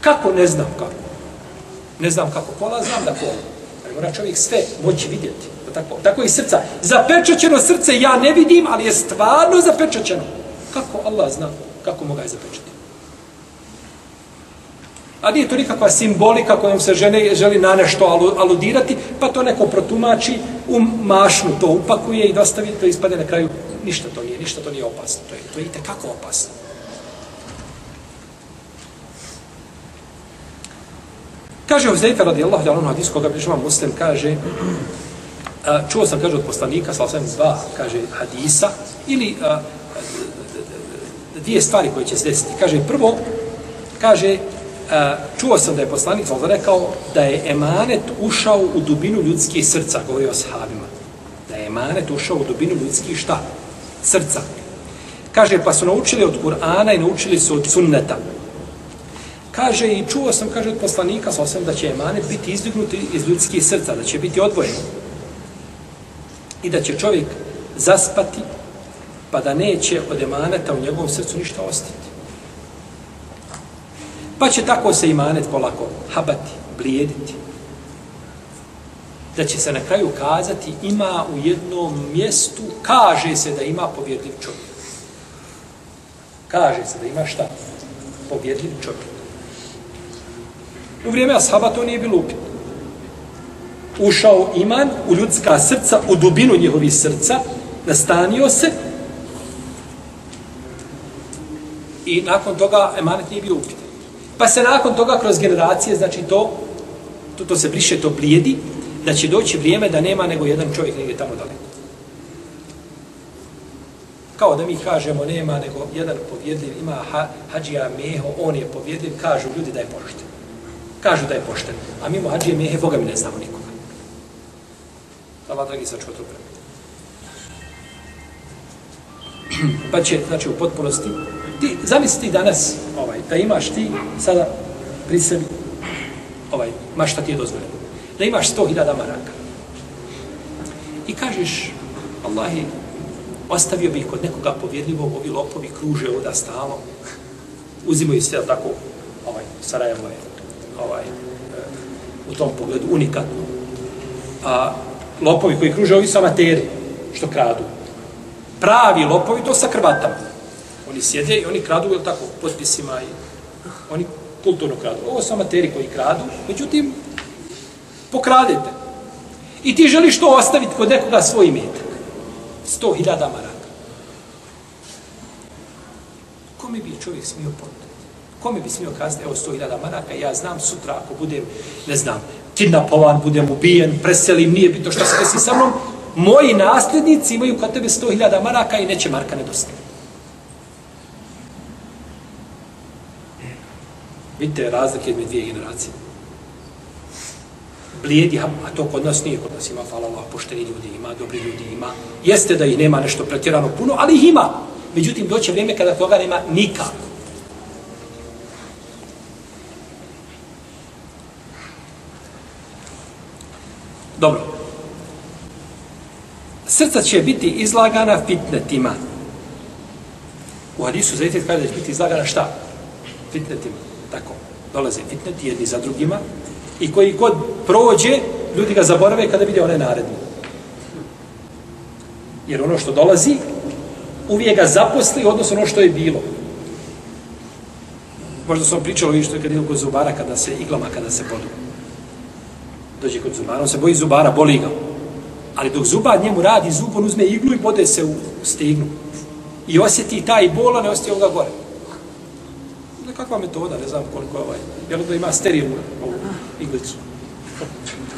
Speaker 1: Kako? Ne znam kako. Ne znam kako kola, znam da kola. Ali mora čovjek sve moći vidjeti. Pa tako, tako i srca. Zapečaćeno srce ja ne vidim, ali je stvarno zapečaćeno. Kako Allah zna kako moga je zapečati. A nije to nikakva simbolika kojom se žene, želi na nešto aludirati, pa to neko protumači, u mašnu to upakuje i dostavi, to ispade na kraju. Ništa to nije, ništa to nije opasno. To je, to je i opasno. Kaže Huzeyfe radijallahu ta'ala hadis koga bližava muslim, kaže a, čuo sam, kaže, od poslanika, sa osvijem dva, kaže, hadisa, ili a, dvije stvari koje će se desiti. Kaže, prvo, kaže, a, čuo sam da je poslanik sa rekao da je emanet ušao u dubinu ljudskih srca, govori o sahabima. Da je emanet ušao u dubinu ljudskih šta? Srca. Kaže, pa su naučili od Kur'ana i naučili su od sunneta. Kaže, i čuo sam, kaže, od poslanika sa da će emanet biti izdignuti iz ljudskih srca, da će biti odvojen i da će čovjek zaspati pa da neće od emaneta u njegovom srcu ništa ostati. Pa će tako se imanet polako habati, blijediti. Da će se na kraju kazati ima u jednom mjestu, kaže se da ima povjedljiv čovjek. Kaže se da ima šta? Povjedljiv čovjek. U vrijeme ashaba to nije bilo upitno ušao iman u ljudska srca, u dubinu njihovih srca, nastanio se i nakon toga emanet nije bio upitan. Pa se nakon toga kroz generacije, znači to, to, to se briše, to blijedi, da će doći vrijeme da nema nego jedan čovjek negdje tamo daleko. Kao da mi kažemo nema nego jedan povjedljiv, ima ha, Hadžija meho, on je povjedljiv, kažu ljudi da je pošten. Kažu da je pošten. A mimo Hadžije mehe, Boga mi ne znamo nikoga. Allah dragi sačuva to vreme. Pa će, znači, u potpunosti, ti, zamisli ti danas, ovaj, da imaš ti sada pri sebi, ovaj, ma šta ti je dozvoljeno, da imaš 100.000 maraka. I kažeš, Allahi, ostavio bih kod nekoga povjedljivog, ovi lopovi kruže ovda stalo, uzimaju sve tako, ovaj, Sarajevo je, ovaj, eh, u tom pogledu unikatno. A lopovi koji kruže, ovi su amateri, što kradu. Pravi lopovi, to sa krvatama. Oni sjede i oni kradu, jel tako, potpisima i oni kulturno kradu. Ovo su amateri koji kradu, međutim, pokradete. I ti želiš to ostaviti kod nekoga svoj imetak. Sto hiljada maraka. Kome bi čovjek smio podati? Kome bi smio kazati, evo sto hiljada maraka, ja znam sutra ako budem, ne znam, kidnapovan, budem ubijen, preselim, nije bito što se desi sa mnom, moji nasljednici imaju kod tebe sto hiljada maraka i neće marka nedostati. Vidite razlike između dvije generacije. Blijedi, a to kod nas nije, kod nas ima, hvala Allah, pošteni ljudi, ima dobri ljudi, ima. Jeste da ih nema nešto pretjerano puno, ali ih ima. Međutim, doće vrijeme kada toga nema nikako. Dobro. Srca će biti izlagana fitnetima. U hadisu za kaže da će biti izlagana šta? Fitnetima. Tako. Dolaze fitneti jedni za drugima i koji god prođe, ljudi ga zaborave kada vide one naredne. Jer ono što dolazi, uvijek ga zaposli odnosno ono što je bilo. Možda sam pričao i što je kad idu kod zubara kada se iglama, kada se bodu. Dođe kod zubara, on se boji zubara, boli ga. Ali dok zubar njemu radi, zub on uzme iglu i bode se u stignu. I osjeti taj bol, a ne osjeti ga gore. Nekakva metoda, ne znam koliko je ovaj. Jel da ima sterilnu ovu iglicu.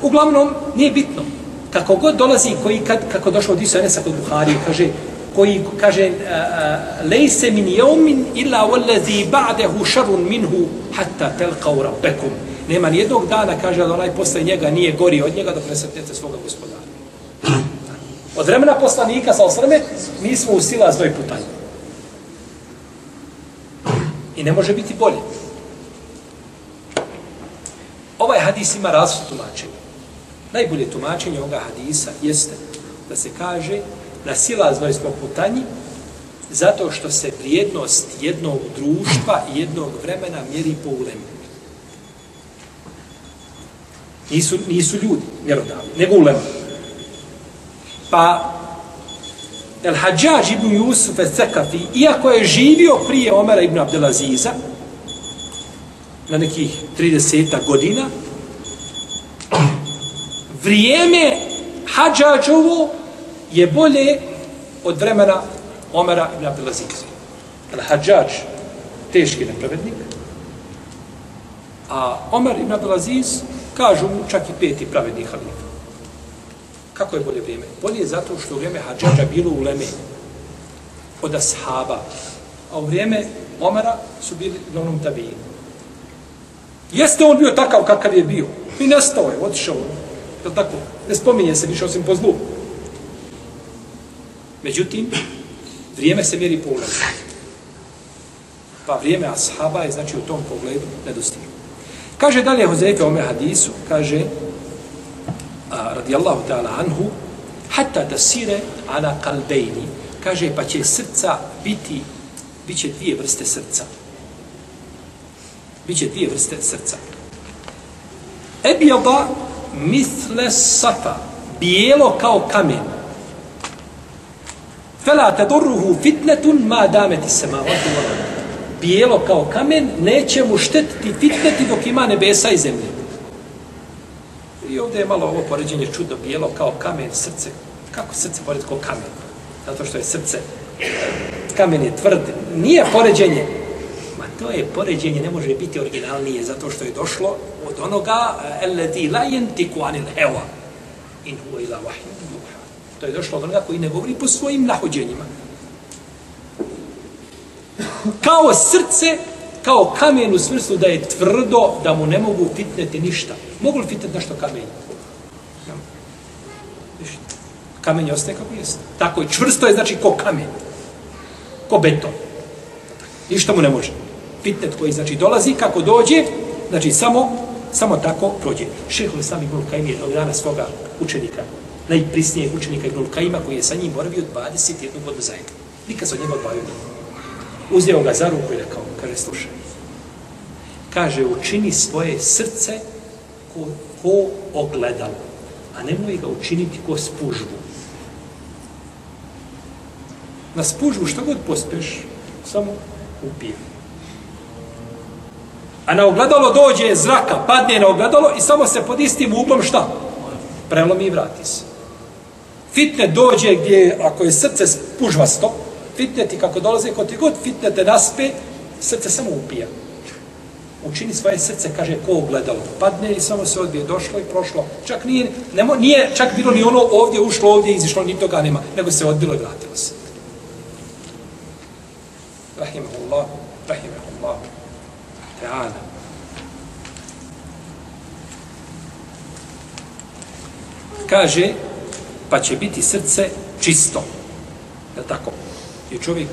Speaker 1: Uglavnom, nije bitno. Kako god dolazi, koji kad, kako došlo od Isu Enesa kod Buharije, kaže, koji kaže lejse min jeumin illa wallazi ba'dahu sharrun minhu hatta telqaw rabbakum nema ni jednog dana kaže da onaj posle njega nije gori od njega dok ne sretnete svoga gospodara od vremena poslanika sa osrme mi smo u sila zdoj i ne može biti bolje ovaj hadis ima različit tumačenje najbolje tumačenje ovoga hadisa jeste da se kaže na silazno smo putanji zato što se vrijednost jednog društva i jednog vremena mjeri po ulemi. Nisu, nisu ljudi mjerodavni, nego ulemi. Pa El Hadžađ ibn Jusuf et Cekafi, iako je živio prije Omera ibn Abdelaziza, na nekih 30 godina, vrijeme Hadžađovo je bolje od vremena Omera ibn Abdelaziza. Al-Hadžađ, teški nepravednik, a Omer ibn Abdelaziz, kažu mu čak i peti pravedni halifa. Kako je bolje vrijeme? Bolje je zato što u vrijeme Hadžađa bilo u Leme od ashaba, a u vrijeme Omara su bili na onom tabijinu. Jeste on bio takav kakav je bio. I nestao je, otišao. Je tako? Ne spominje se više osim po zlu. Međutim, vrijeme se mjeri po ulemu. Pa vrijeme ashaba je, znači, u tom pogledu nedostigno. Kaže dalje Hozefe ome hadisu, kaže, radijallahu ta'ala anhu, hatta da sire ala kalbejni, kaže, pa će srca biti, bit će dvije vrste srca. Biće dvije vrste srca. Ebjada misle safa, bijelo kao kamen, Fela tadurruhu fitnetun ma dameti samavati wal Bijelo kao kamen neće mu štetiti fitneti dok ima nebesa i zemlje. I ovdje je malo ovo poređenje čudno, bijelo kao kamen, srce. Kako srce pored kao kamen? Zato što je srce, kamen je tvrd. Nije poređenje. Ma to je poređenje, ne može biti originalnije, zato što je došlo od onoga, eh, eleti la yentiku anil hewa. In huwa ila wahyu To je došlo od onoga koji ne govori po svojim nahođenjima. Kao srce, kao kamen u smislu da je tvrdo, da mu ne mogu fitneti ništa. Mogu li fitneti nešto kamen? Kamen je ostaje kako jeste. Tako je, čvrsto je znači ko kamen. Ko beton. Ništa mu ne može. Fitnet koji znači dolazi, kako dođe, znači samo, samo tako prođe. Šeho sami Ibn Kajim je jednog dana svoga učenika najprisnijeg učenika Ibn Kajima koji je sa njim boravio 21 godinu zajedno. Nikad se od njega odbavio. Uzeo ga za ruku i rekao, kaže, slušaj, kaže, učini svoje srce ko, ko ogledalo, a nemoj ga učiniti ko spužbu. Na spužbu što god pospeš, samo upije. A na ogledalo dođe zraka, padne na ogledalo i samo se pod istim uglom šta? Prelomi i vrati se. Fitne dođe gdje, ako je srce spužvasto, fitne ti kako dolaze, kod ti god fitne te naspe, srce samo upija. Učini svoje srce, kaže, ko ogledalo. Padne i samo se odbije, došlo i prošlo. Čak nije, nemo, nije čak bilo ni ono ovdje, ušlo ovdje, izišlo, ni toga nema. Nego se odbilo i vratilo se. Rahimahullah, rahimahullah. Teana. Kaže, pa će biti srce čisto. Je tako? Je čovjek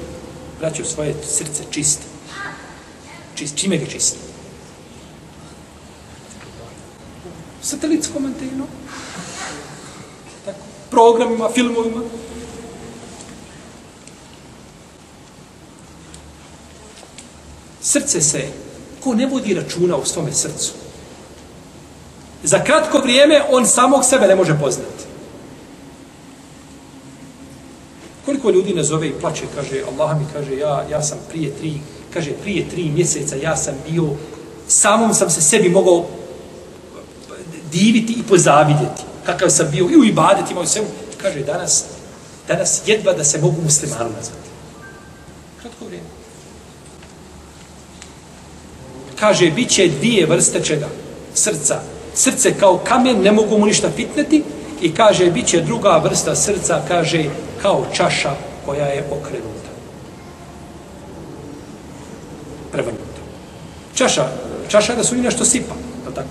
Speaker 1: vraćao svoje srce čisto. Čist, čime ga čisti? Satelitskom antenom. Tako. Programima, filmovima. Srce se, ko ne vodi računa u svome srcu, za kratko vrijeme on samog sebe ne može poznati. Koliko ljudi ne zove i plače, kaže, Allah mi kaže, ja, ja sam prije tri, kaže, prije tri mjeseca ja sam bio, samom sam se sebi mogao diviti i pozavidjeti. Kakav sam bio i u ibadetima, i svemu. Kaže, danas, danas jedva da se mogu muslimanom nazvati. Kratko vrijeme. Kaže, bit će dvije vrste čega? Srca. Srce kao kamen, ne mogu mu ništa fitneti. I kaže, bit će druga vrsta srca, kaže, kao čaša koja je okrenuta. Prevrnuta. Čaša, čaša da su i nešto sipa, je tako?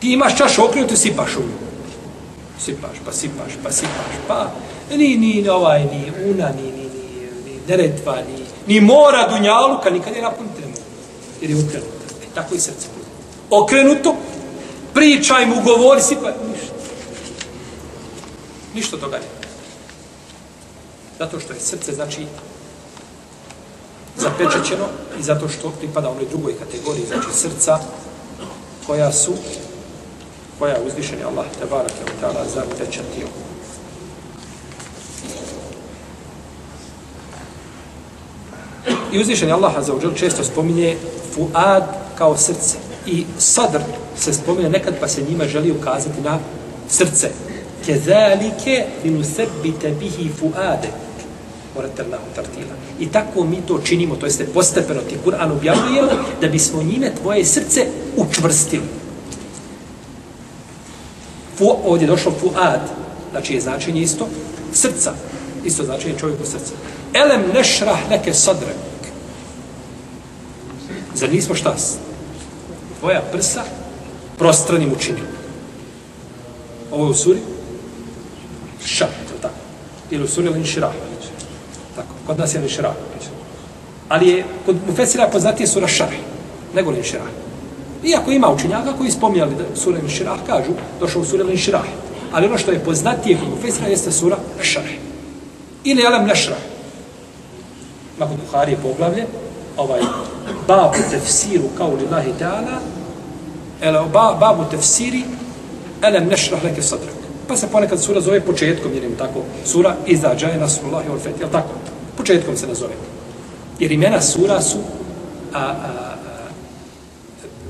Speaker 1: Ti imaš čašu okrenutu i sipaš u nju. Sipaš, pa sipaš, pa sipaš, pa ni, ni ovaj, ni una, ni, ni, ni, ni deretva, ni, ni mora dunjaluka, nikad je napuniti ne mogu. Jer je okrenuto. E, tako i srce. Okrenuto, pričaj mu, govori, sipaj, ništa. Ništa toga ne. Zato što je srce, znači, zapečećeno i zato što pripada onoj drugoj kategoriji, znači srca koja su koja je uzvišeni Allah te barake u ta'ala zapečatio. I uzvišeni Allah za uđel često spominje fuad kao srce. I sadr se spominje nekad pa se njima želi ukazati na srce. Kezalike linusebite bihi fuade. Morate Allahu tartila. I tako mi to činimo, to jeste postepeno ti Kur'an objavljujemo, da bismo njime tvoje srce učvrstili. Fu, ovdje je došlo fuad, znači je značenje isto, srca, isto značenje čovjeku srca. Elem nešrah neke sadrek. Zar nismo šta? Tvoja prsa prostranim učinili. Ovo je u suri ša, to tako. Ili u suri linširah. Kod nas je linširah. Ali je, kod Mufesira poznatije sura šarh, nego linširah. Iako ima učenjaka koji spominjali da sura Al-Shirah kažu, došao u sura Al-Shirah. Ali ono što je poznatije kod Mufesira jeste sura Al-Sharh. Ili Alam Nashrah. Ma kod Buhari je poglavlje, ovaj, babu tefsiru kao li Allahi ta'ala, ele, ba, babu tefsiri, Alam Nashrah leke sadrak. Pa se ponekad sura zove početkom, jer im tako, sura Iza Džaje Nasrullahi wal Fetih, tako? Početkom se nazove. Jer imena sura su a, a,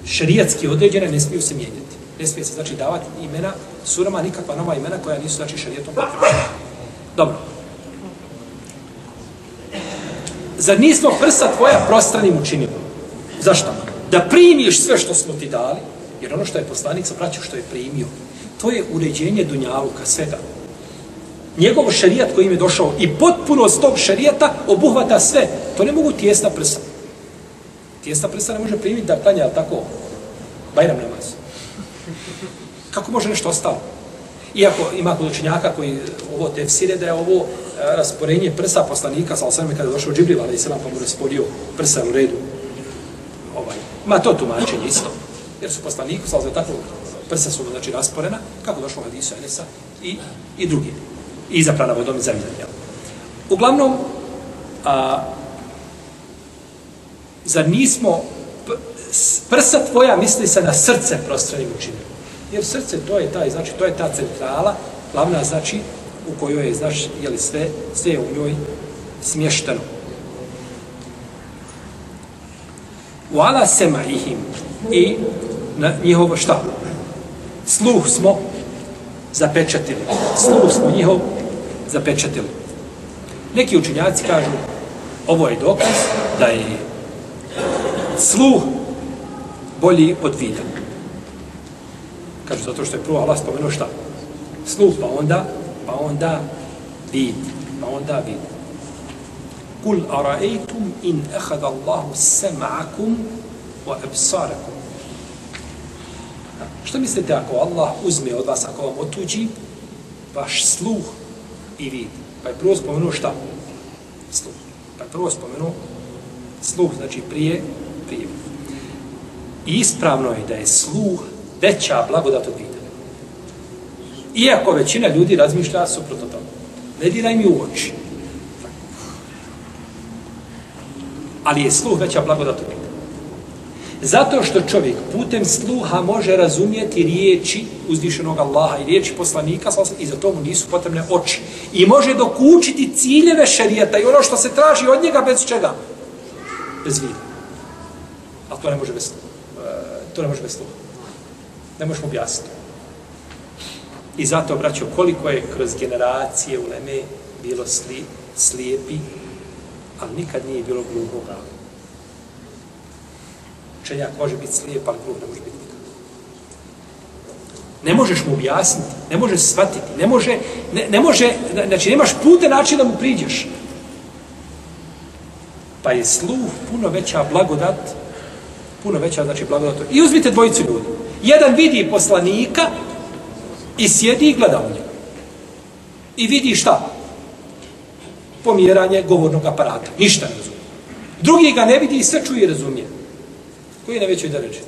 Speaker 1: šerijatski određene ne smiju se mijenjati. Ne smije se znači davati imena surama, nikakva nova imena koja nisu znači šerijatom potrebna. Dobro. Zar nismo prsa tvoja prostranim učinili? Zašto? Da primiš sve što smo ti dali, jer ono što je poslanik sa braću što je primio, to je uređenje dunjaluka svega. Njegov šerijat koji im je došao i potpunost tog šerijata obuhvata sve. To ne mogu tijesna prsa. Tijesna prsa ne može primiti da klanja tako Bajram namaz. Kako može nešto ostalo? Iako ima kod učenjaka koji ovo tefsire da je ovo e, rasporenje prsa poslanika, sa osvrame kada je došao Džibril, ali i selam pa mu rasporio prsa u redu. Ovaj. Ma to tumačenje isto. Jer su poslaniku, sa osvrame tako, prsa su znači rasporena, kako došlo Hadisu Enesa i, i drugi. I zaprana vodom i zemljom. Uglavnom, a, zar nismo prsa tvoja misli se na srce prostranim učinima. Jer srce to je taj, znači to je ta centrala, glavna znači u kojoj je, znaš, je li sve, sve je u njoj smješteno. U ala sema ihim i na njihovo šta? Sluh smo zapečatili. Sluh smo njihov zapečatili. Neki učinjaci kažu ovo je dokaz da je sluh bolji od vida. Kažu, zato što je prvo Allah spomenuo šta? Sluh, pa onda, pa onda vid, pa onda vid. Kul araeitum in ehad Allahu sema'akum wa absarakum. Što mislite ako Allah uzme od vas, ako vam otuđi vaš sluh i vid? Pa je prvo spomenuo šta? Sluh. Pa je prvo spomenuo sluh, znači prije, prije. I ispravno je da je sluh veća blagodat od vida. Iako većina ljudi razmišlja suprotno tome. Ne diraj mi u oči. Ali je sluh veća blagodat od vida. Zato što čovjek putem sluha može razumjeti riječi uzvišenog Allaha i riječi poslanika i za to mu nisu potrebne oči. I može dokučiti ciljeve šarijeta i ono što se traži od njega bez čega? Bez vida. A to ne može bez sluha. To ne može bez sluha. Ne možemo objasniti. I zato, braćo, koliko je kroz generacije u Leme bilo sli, slijepi, ali nikad nije bilo gluhoga. Učenjak može biti slijep, ali gluh ne može biti nikad. Ne možeš mu objasniti, ne možeš shvatiti, ne može, ne, ne može, znači nemaš pute načina da mu priđeš. Pa je sluh puno veća blagodat, puno veća znači blagodat. I uzmite dvojicu ljudi. Jedan vidi poslanika i sjedi i gleda u njega. I vidi šta? Pomjeranje govornog aparata. Ništa ne razumije. Drugi ga ne vidi i sve čuje i razumije. Koji je na da reći?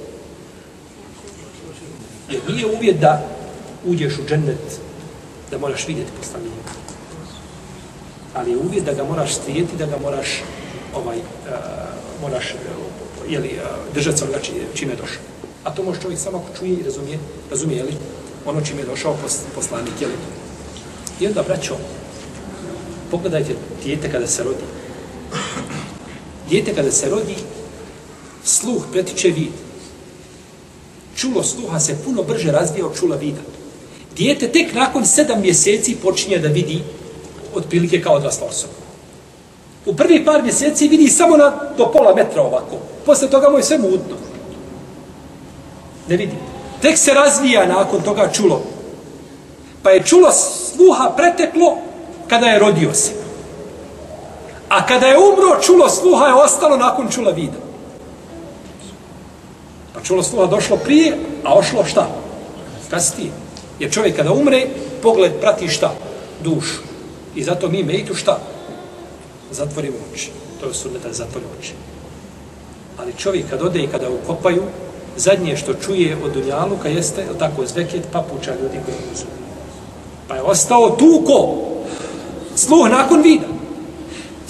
Speaker 1: Jer nije uvjet da uđeš u džennet da moraš vidjeti poslanika. Ali je uvjet da ga moraš strijeti, da ga moraš ovaj, uh, moraš uh, jeli, e, uh, držati se onoga čime je došao. A to može čovjek samo ako čuje i razumije, razumije, jeli? ono čime je došao poslanik, Jeli. I onda, braćo, pogledajte dijete kada se rodi. Dijete kada se rodi, sluh pretiče vid. Čulo sluha se puno brže razvija od čula vida. Dijete tek nakon sedam mjeseci počinje da vidi otprilike kao odrasla osoba. U prvi par mjeseci vidi samo na, do pola metra ovako. Posle toga mu je sve mutno. Ne vidi. Tek se razvija nakon toga čulo. Pa je čulo sluha preteklo kada je rodio se. A kada je umro, čulo sluha je ostalo nakon čula vida. Pa čulo sluha došlo prije, a ošlo šta? Kasnije. Jer čovjek kada umre, pogled prati šta? Dušu. I zato mi mejtu šta? Zatvorimo oči. To je sunnet da zatvori oči. Ali čovjek kad ode i kada ukopaju, zadnje što čuje od Dunjaluka jeste, je tako, zveket papuča ljudi koji uzme. Pa je ostao tuko. Sluh nakon vida.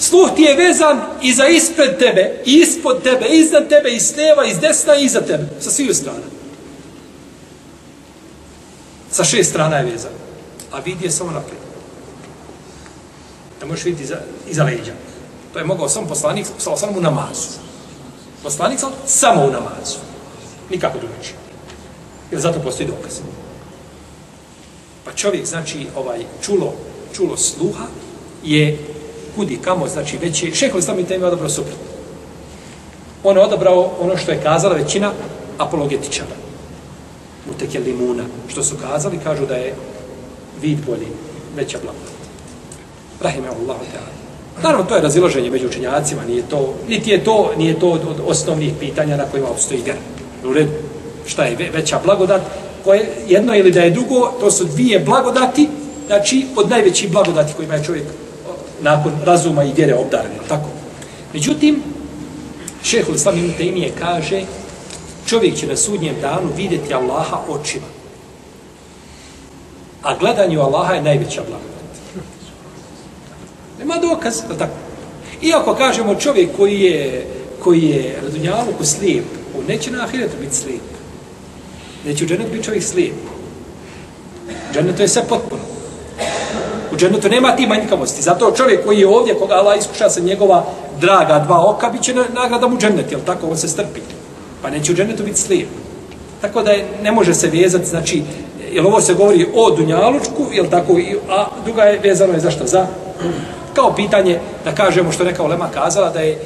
Speaker 1: Sluh ti je vezan i za ispred tebe, i ispod tebe, i iznad tebe, i s leva, i s desna, i iza tebe. Sa sviju strana. Sa šest strana je vezan. A vidi je samo naprijed. Da možeš vidjeti iza, iza leđa. To je mogao sam poslanik, samo u namazu. Poslanik sam samo u namazu. Nikako drugačije. Jer zato postoji dokaz. Pa čovjek, znači, ovaj, čulo, čulo sluha je kudi kamo, znači, već je, šeho islam i temi odabrao suprotno. On je odabrao ono što je kazala većina apologetičara. U teke limuna. Što su kazali, kažu da je vid bolji, veća blagodat. Rahime Allah. Naravno, to je raziloženje među učenjacima, nije to, niti je to, nije to od, od osnovnih pitanja na kojima obstoji vjera. U redu, šta je veća blagodat? Koje, jedno ili da je drugo, to su dvije blagodati, znači od najvećih blagodati kojima je čovjek nakon razuma i vjere obdaren, tako? Međutim, šehol Islam ibn Taymije kaže, čovjek će na sudnjem danu vidjeti Allaha očima. A gledanju Allaha je najveća blagodat. Nema dokaz, tako? Iako kažemo čovjek koji je, koji je razunjavu ko slijep, On neće na ahiretu biti slijep. Neće u dženetu biti čovjek slijep. U dženetu je sve potpuno. U džennetu nema ti manjkavosti. Zato čovjek koji je ovdje, koga Allah iskuša sa njegova draga dva oka, bit će nagrada mu džennet, jel tako? On se strpi. Pa neće u džennetu biti slijep. Tako da je, ne može se vezati, znači, jel ovo se govori o Dunjalučku, jel tako, a druga je vezano je za što? Za kao pitanje da kažemo što neka Olema kazala da je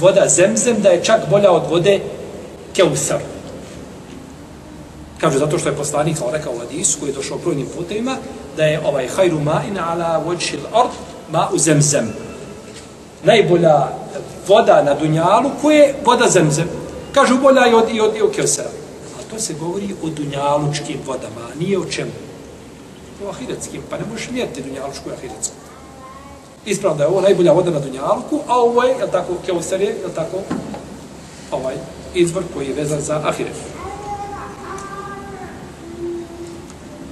Speaker 1: voda zemzem, da je čak bolja od vode Keusar. Kaže, zato što je poslanik, sam rekao u Hadisu, koji je došao brojnim putevima, da je ovaj hajru ma'in ala vođil ard ma u zemzem. Najbolja voda na Dunjalu, koje je voda zemzem. Kažu, bolja i od, i od, i od kjosera. A to se govori o dunjalučkim vodama, a nije o čemu. O ahiretskim, pa ne možeš mjeriti dunjalučku i ahiretsku. Ispravno da je ovo najbolja voda na dunjalku, a ovo je, jel tako, keusar je, jel tako, ovaj izvor koji je vezan za ahiret.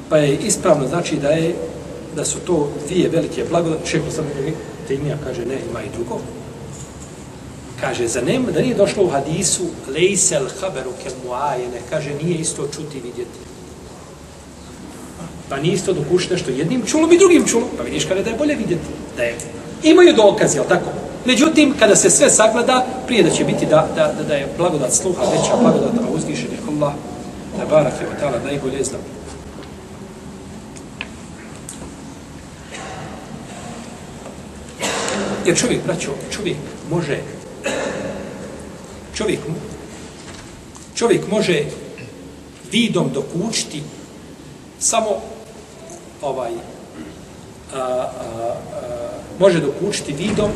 Speaker 1: Pa je ispravno znači da je da su to dvije velike blagodati. Šeho sam Temija kaže ne, ima i drugo. Kaže, za nem, da nije došlo u hadisu lejsel haberu kel muajene, kaže, nije isto čuti i vidjeti. Pa nije isto dokušiti nešto jednim čulom i drugim čulom. Pa vidiš kada da je bolje vidjeti. Da je. Imaju dokaz, jel tako? Međutim, kada se sve sagleda, prije da će biti da, da, da, da je blagodat sluha veća, blagodat a uzvišen je Allah, da barak je ta'ala najbolje znam. Jer čovjek, braćo, čovjek može čovjek čovjek može vidom dokučiti samo ovaj a, a, a, može dokučiti vidom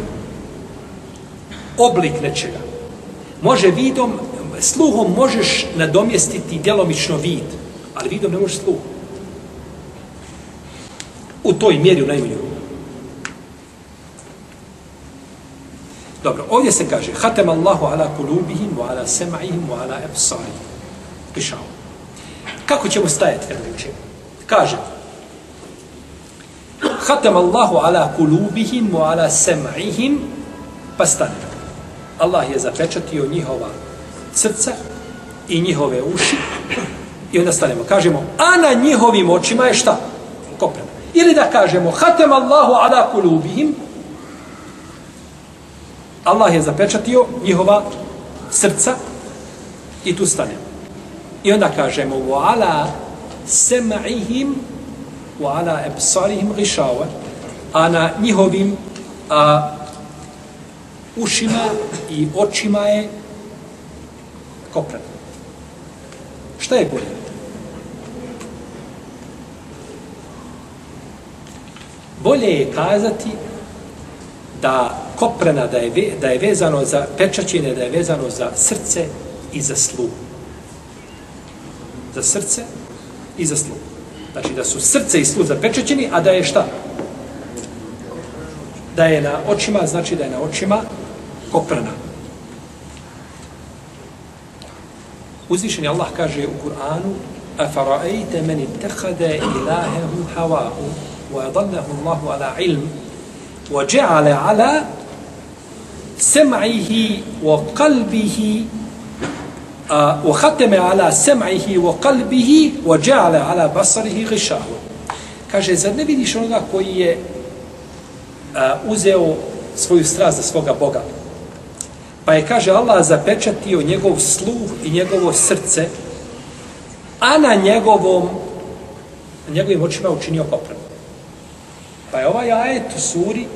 Speaker 1: oblik nečega. Može vidom, sluhom možeš nadomjestiti djelomično vid, ali vidom ne možeš sluhom. U toj mjeri, u najmanju ruku. Dobro, ovdje se kaže Hatem Allahu ala kulubihim, wa ala sema'ihim, wa ala ebsarihim. Pišao. Kako ćemo stajati kada učimo? Kaže Hatem Allahu ala kulubihim, wa ala sema'ihim, pa stane. Allah je zapečatio njihova srca i njihove uši i onda stanemo. Kažemo, a na njihovim očima je šta? Koprena. Ili da kažemo, hatem Allahu ala kulubihim, Allah je zapečatio njihova srca i tu stane. I onda kažemo, wa ala sema'ihim, wa ala ebsarihim gišava, a na njihovim a, ušima i očima je kopran. Šta je bolje? Bolje je kazati da koprena, da je, da je vezano za pečaćine, da je vezano za srce i za sluh. Za srce i za sluh. Znači da su srce i sluh zapečaćeni, a da je šta? Da je na očima, znači da je na očima koprna. Uzvišeni Allah kaže u Kur'anu أَفَرَأَيْتَ مَنِ اتَّخَذَ إِلَهَهُ هَوَاهُ وَيَضَلَّهُ اللَّهُ عَلَى عِلْمٍ وَجَعَلَ عَلَى سَمْعِهِ وَقَلْبِهِ وَخَتَمَ عَلَى سَمْعِهِ وَقَلْبِهِ وَجَعَلَ عَلَى بَصَرِهِ غِشَاهُ Kaže, zar ne vidiš onoga koji je uh, uzeo svoju strast za svoga Boga? Pa je, kaže, Allah zapečatio njegov sluh i njegovo srce, a na njegovom, na njegovim očima učinio popravno. Pa je ovaj ajet u suri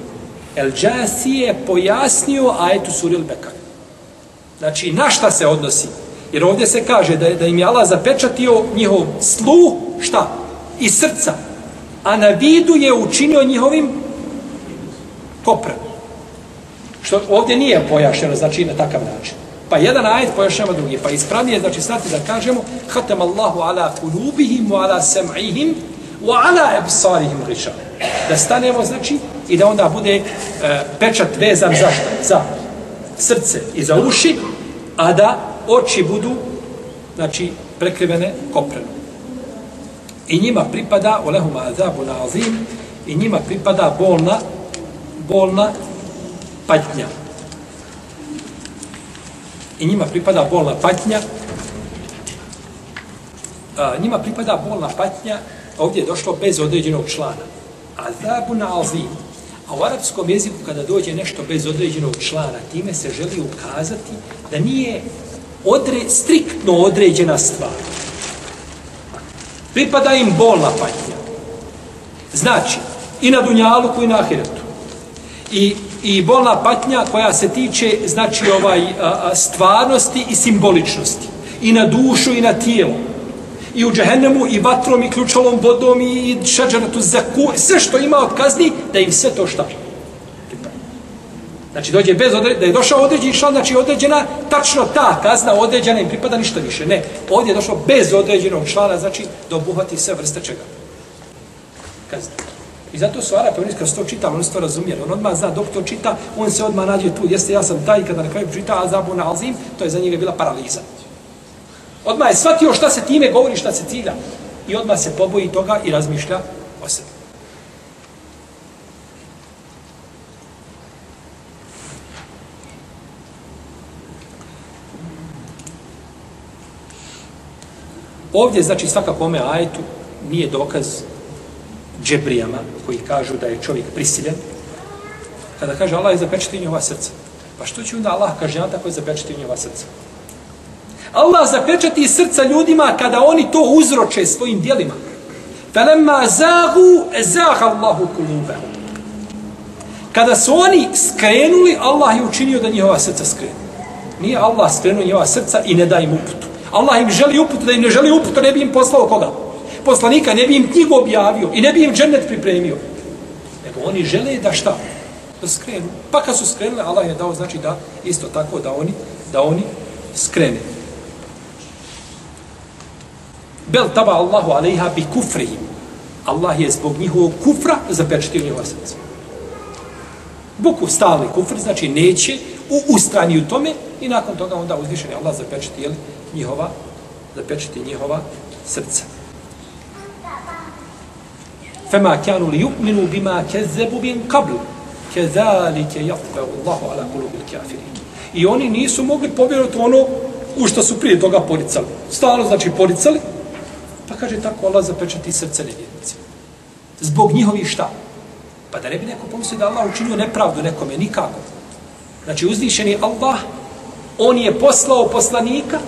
Speaker 1: El Džasije pojasnio ajet u suri El Bekar. Znači, na šta se odnosi? Jer ovdje se kaže da, da im je Allah zapečatio njihov sluh, šta? I srca. A na vidu je učinio njihovim kopra. Što ovdje nije pojašnjeno, znači na takav način. Pa jedan ajet pojašnjava drugi. Pa ispravnije, znači stati da kažemo Hatem Allahu ala kulubihim wa ala sam'ihim wa ala ebsarihim riša. Da stanemo, znači, i da onda bude e, pečat vezan za šta? Za srce i za uši, a da oči budu, znači, prekrivene koprenom. I njima pripada, olehuma azabu na azim, i njima pripada bolna, bolna patnja. I njima pripada bolna patnja. A, njima pripada bolna patnja, ovdje je došlo bez određenog člana. Azabu azim. A u arapskom jeziku kada dođe nešto bez određenog člana, time se želi ukazati da nije odre, striktno određena stvar. Pripada im bolna patnja. Znači, i na Dunjaluku i na Ahiretu. I i bolna patnja koja se tiče znači ovaj a, stvarnosti i simboličnosti i na dušu i na tijelo i u džehennemu i vatrom i ključalom vodom i šađaratu zaku sve što ima od kazni da im sve to šta Znači dođe bez određena, da je došao određeni član, znači određena, tačno ta kazna određena im pripada ništa više. Ne, ovdje je došao bez određenog člana, znači da obuhvati sve vrste čega. Kazna. I zato su Arape, oni kad to čita, oni to razumijeli. On odmah zna, dok to čita, on se odmah nađe tu. Jeste, ja sam taj, kada na kraju čita Azabu na Alzim, to je za njega bila paraliza. Odmah je shvatio šta se time govori, šta se cilja. I odmah se poboji toga i razmišlja o sebi. Ovdje, znači, svakako ome ajetu nije dokaz džebrijama koji kažu da je čovjek prisiljen. Kada kaže Allah je zapečati njova srca. Pa što će onda Allah kaže ja tako je zapečati njova srca? Allah zapečati srca ljudima kada oni to uzroče svojim dijelima. Falemma zagu zaga Allahu kulubehum. Kada su oni skrenuli, Allah je učinio da njihova srca skrenu. Nije Allah skrenuo njihova srca i ne da im uputu. Allah im želi uputu, da im ne želi uputu, ne bi im poslao koga? Poslanika, ne bi im knjigu objavio i ne bi im džennet pripremio. Nego oni žele da šta? Da skrenu. Pa kad su skrenuli, Allah je dao znači da isto tako da oni da oni skrene. Bel taba Allahu alejha bi kufrihim. Allah je zbog njihovog kufra zapečetio njihova srca. Buku stali kufr, znači neće u ustrani u tome i nakon toga onda uzvišeni Allah zapečeti jeli, njihova zapečeti njihova srca. Fema kanu li yu'minu bima kezzebu bin qablu. Kezalike jafbehu Allahu ala kulubil kafirin. I oni nisu mogli povjerovati ono u što su prije toga poricali. Stalo znači poricali, pa kaže tako Allah zapečati srce nevjernicima. Zbog njihovih šta? Pa da ne bi neko pomislio da Allah učinio nepravdu nekome, nikako. Znači uzvišeni Allah, on je poslao poslanika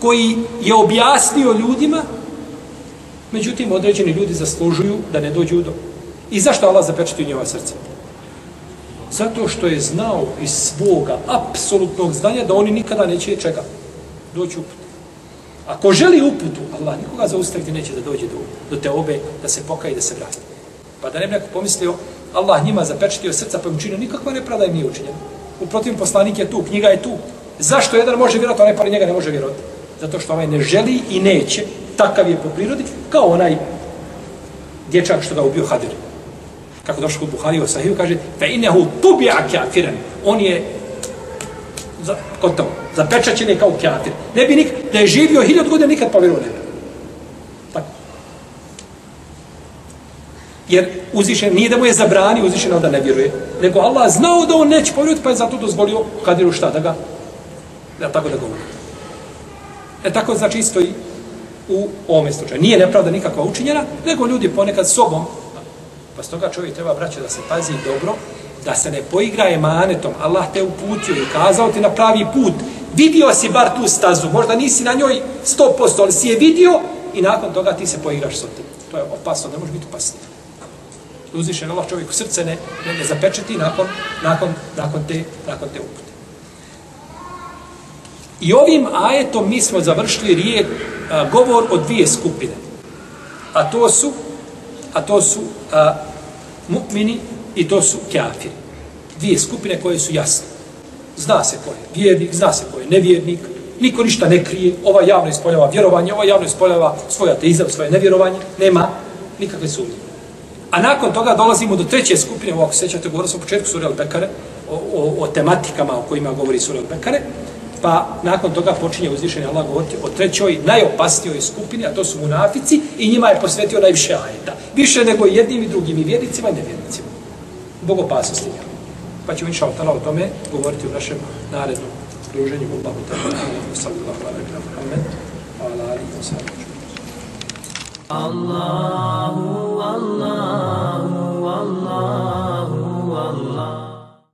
Speaker 1: koji je objasnio ljudima, međutim određeni ljudi zaslužuju da ne dođu do. I zašto Allah zapečati u njeva srce? Zato što je znao iz svoga apsolutnog znanja da oni nikada neće čega doći uput. Ako želi uputu, Allah nikoga zaustaviti neće da dođe do, do te obe, da se pokaje i da se vrati. Pa da ne bi neko pomislio, Allah njima zapečatio srca pa im učinio, nikakva nepravda im nije učinjena. U protiv poslanik je tu, knjiga je tu. Zašto jedan može vjerovati, onaj pa njega ne može vjerovati? Zato što ovaj ne želi i neće, takav je po prirodi, kao onaj dječak što ga ubio Hadir. Kako došlo kod Buhari o Sahiju, kaže, fe inehu tubija kjafiren. On je za, gotovo, zapečaćen je kao kjafir. Ne bi da je živio hiljad godina, nikad pa povjerovao ne bi. Tako. Jer uzvišen, nije da mu je zabrani uzvišeno da ne vjeruje, nego Allah znao da on neće povjerovati, pa je zato dozvolio Kadiru šta da ga, da tako da govori. E tako znači isto i u ovome slučaju. Nije nepravda nikakva učinjena, nego ljudi ponekad sobom, pa s toga čovjek treba braće da se pazi dobro, da se ne poigra emanetom. Allah te uputio i kazao ti na pravi put. Vidio si bar tu stazu, možda nisi na njoj 100%, ali si je vidio i nakon toga ti se poigraš s tim. To je opasno, ne može biti opasnije. Uzvišen Allah čovjeku srce ne, ne, ne zapečeti nakon, nakon, nakon, te, nakon te upute. I ovim ajetom mi smo završili rijek, a, govor o dvije skupine. A to su a to su a, mu'mini i to su kafiri. Dvije skupine koje su jasne. Zna se ko je vjernik, zna se ko je nevjernik, niko ništa ne krije, ova javno ispoljava vjerovanje, ova javno ispoljava svoj ateizam, svoje nevjerovanje, nema nikakve sumnje. A nakon toga dolazimo do treće skupine, ovako sećate, govorio sam u početku Sura Al-Bekare, o, o, o tematikama o kojima govori Sura Al-Bekare, pa nakon toga počinje uzvišenje Allah govoriti o trećoj, najopasnijoj skupini, a to su munafici, i njima je posvetio najviše ajeta. Više nego jednim i drugim, i vjernicima i nevjernicima. Bog opasnosti pa ćemo inša Allah o tome govoriti u našem narednom druženju u Allahu ta'ala. Sallallahu alaihi wa sallam. Hvala ali wa sallam.
Speaker 5: Allahu, Allahu, Allahu.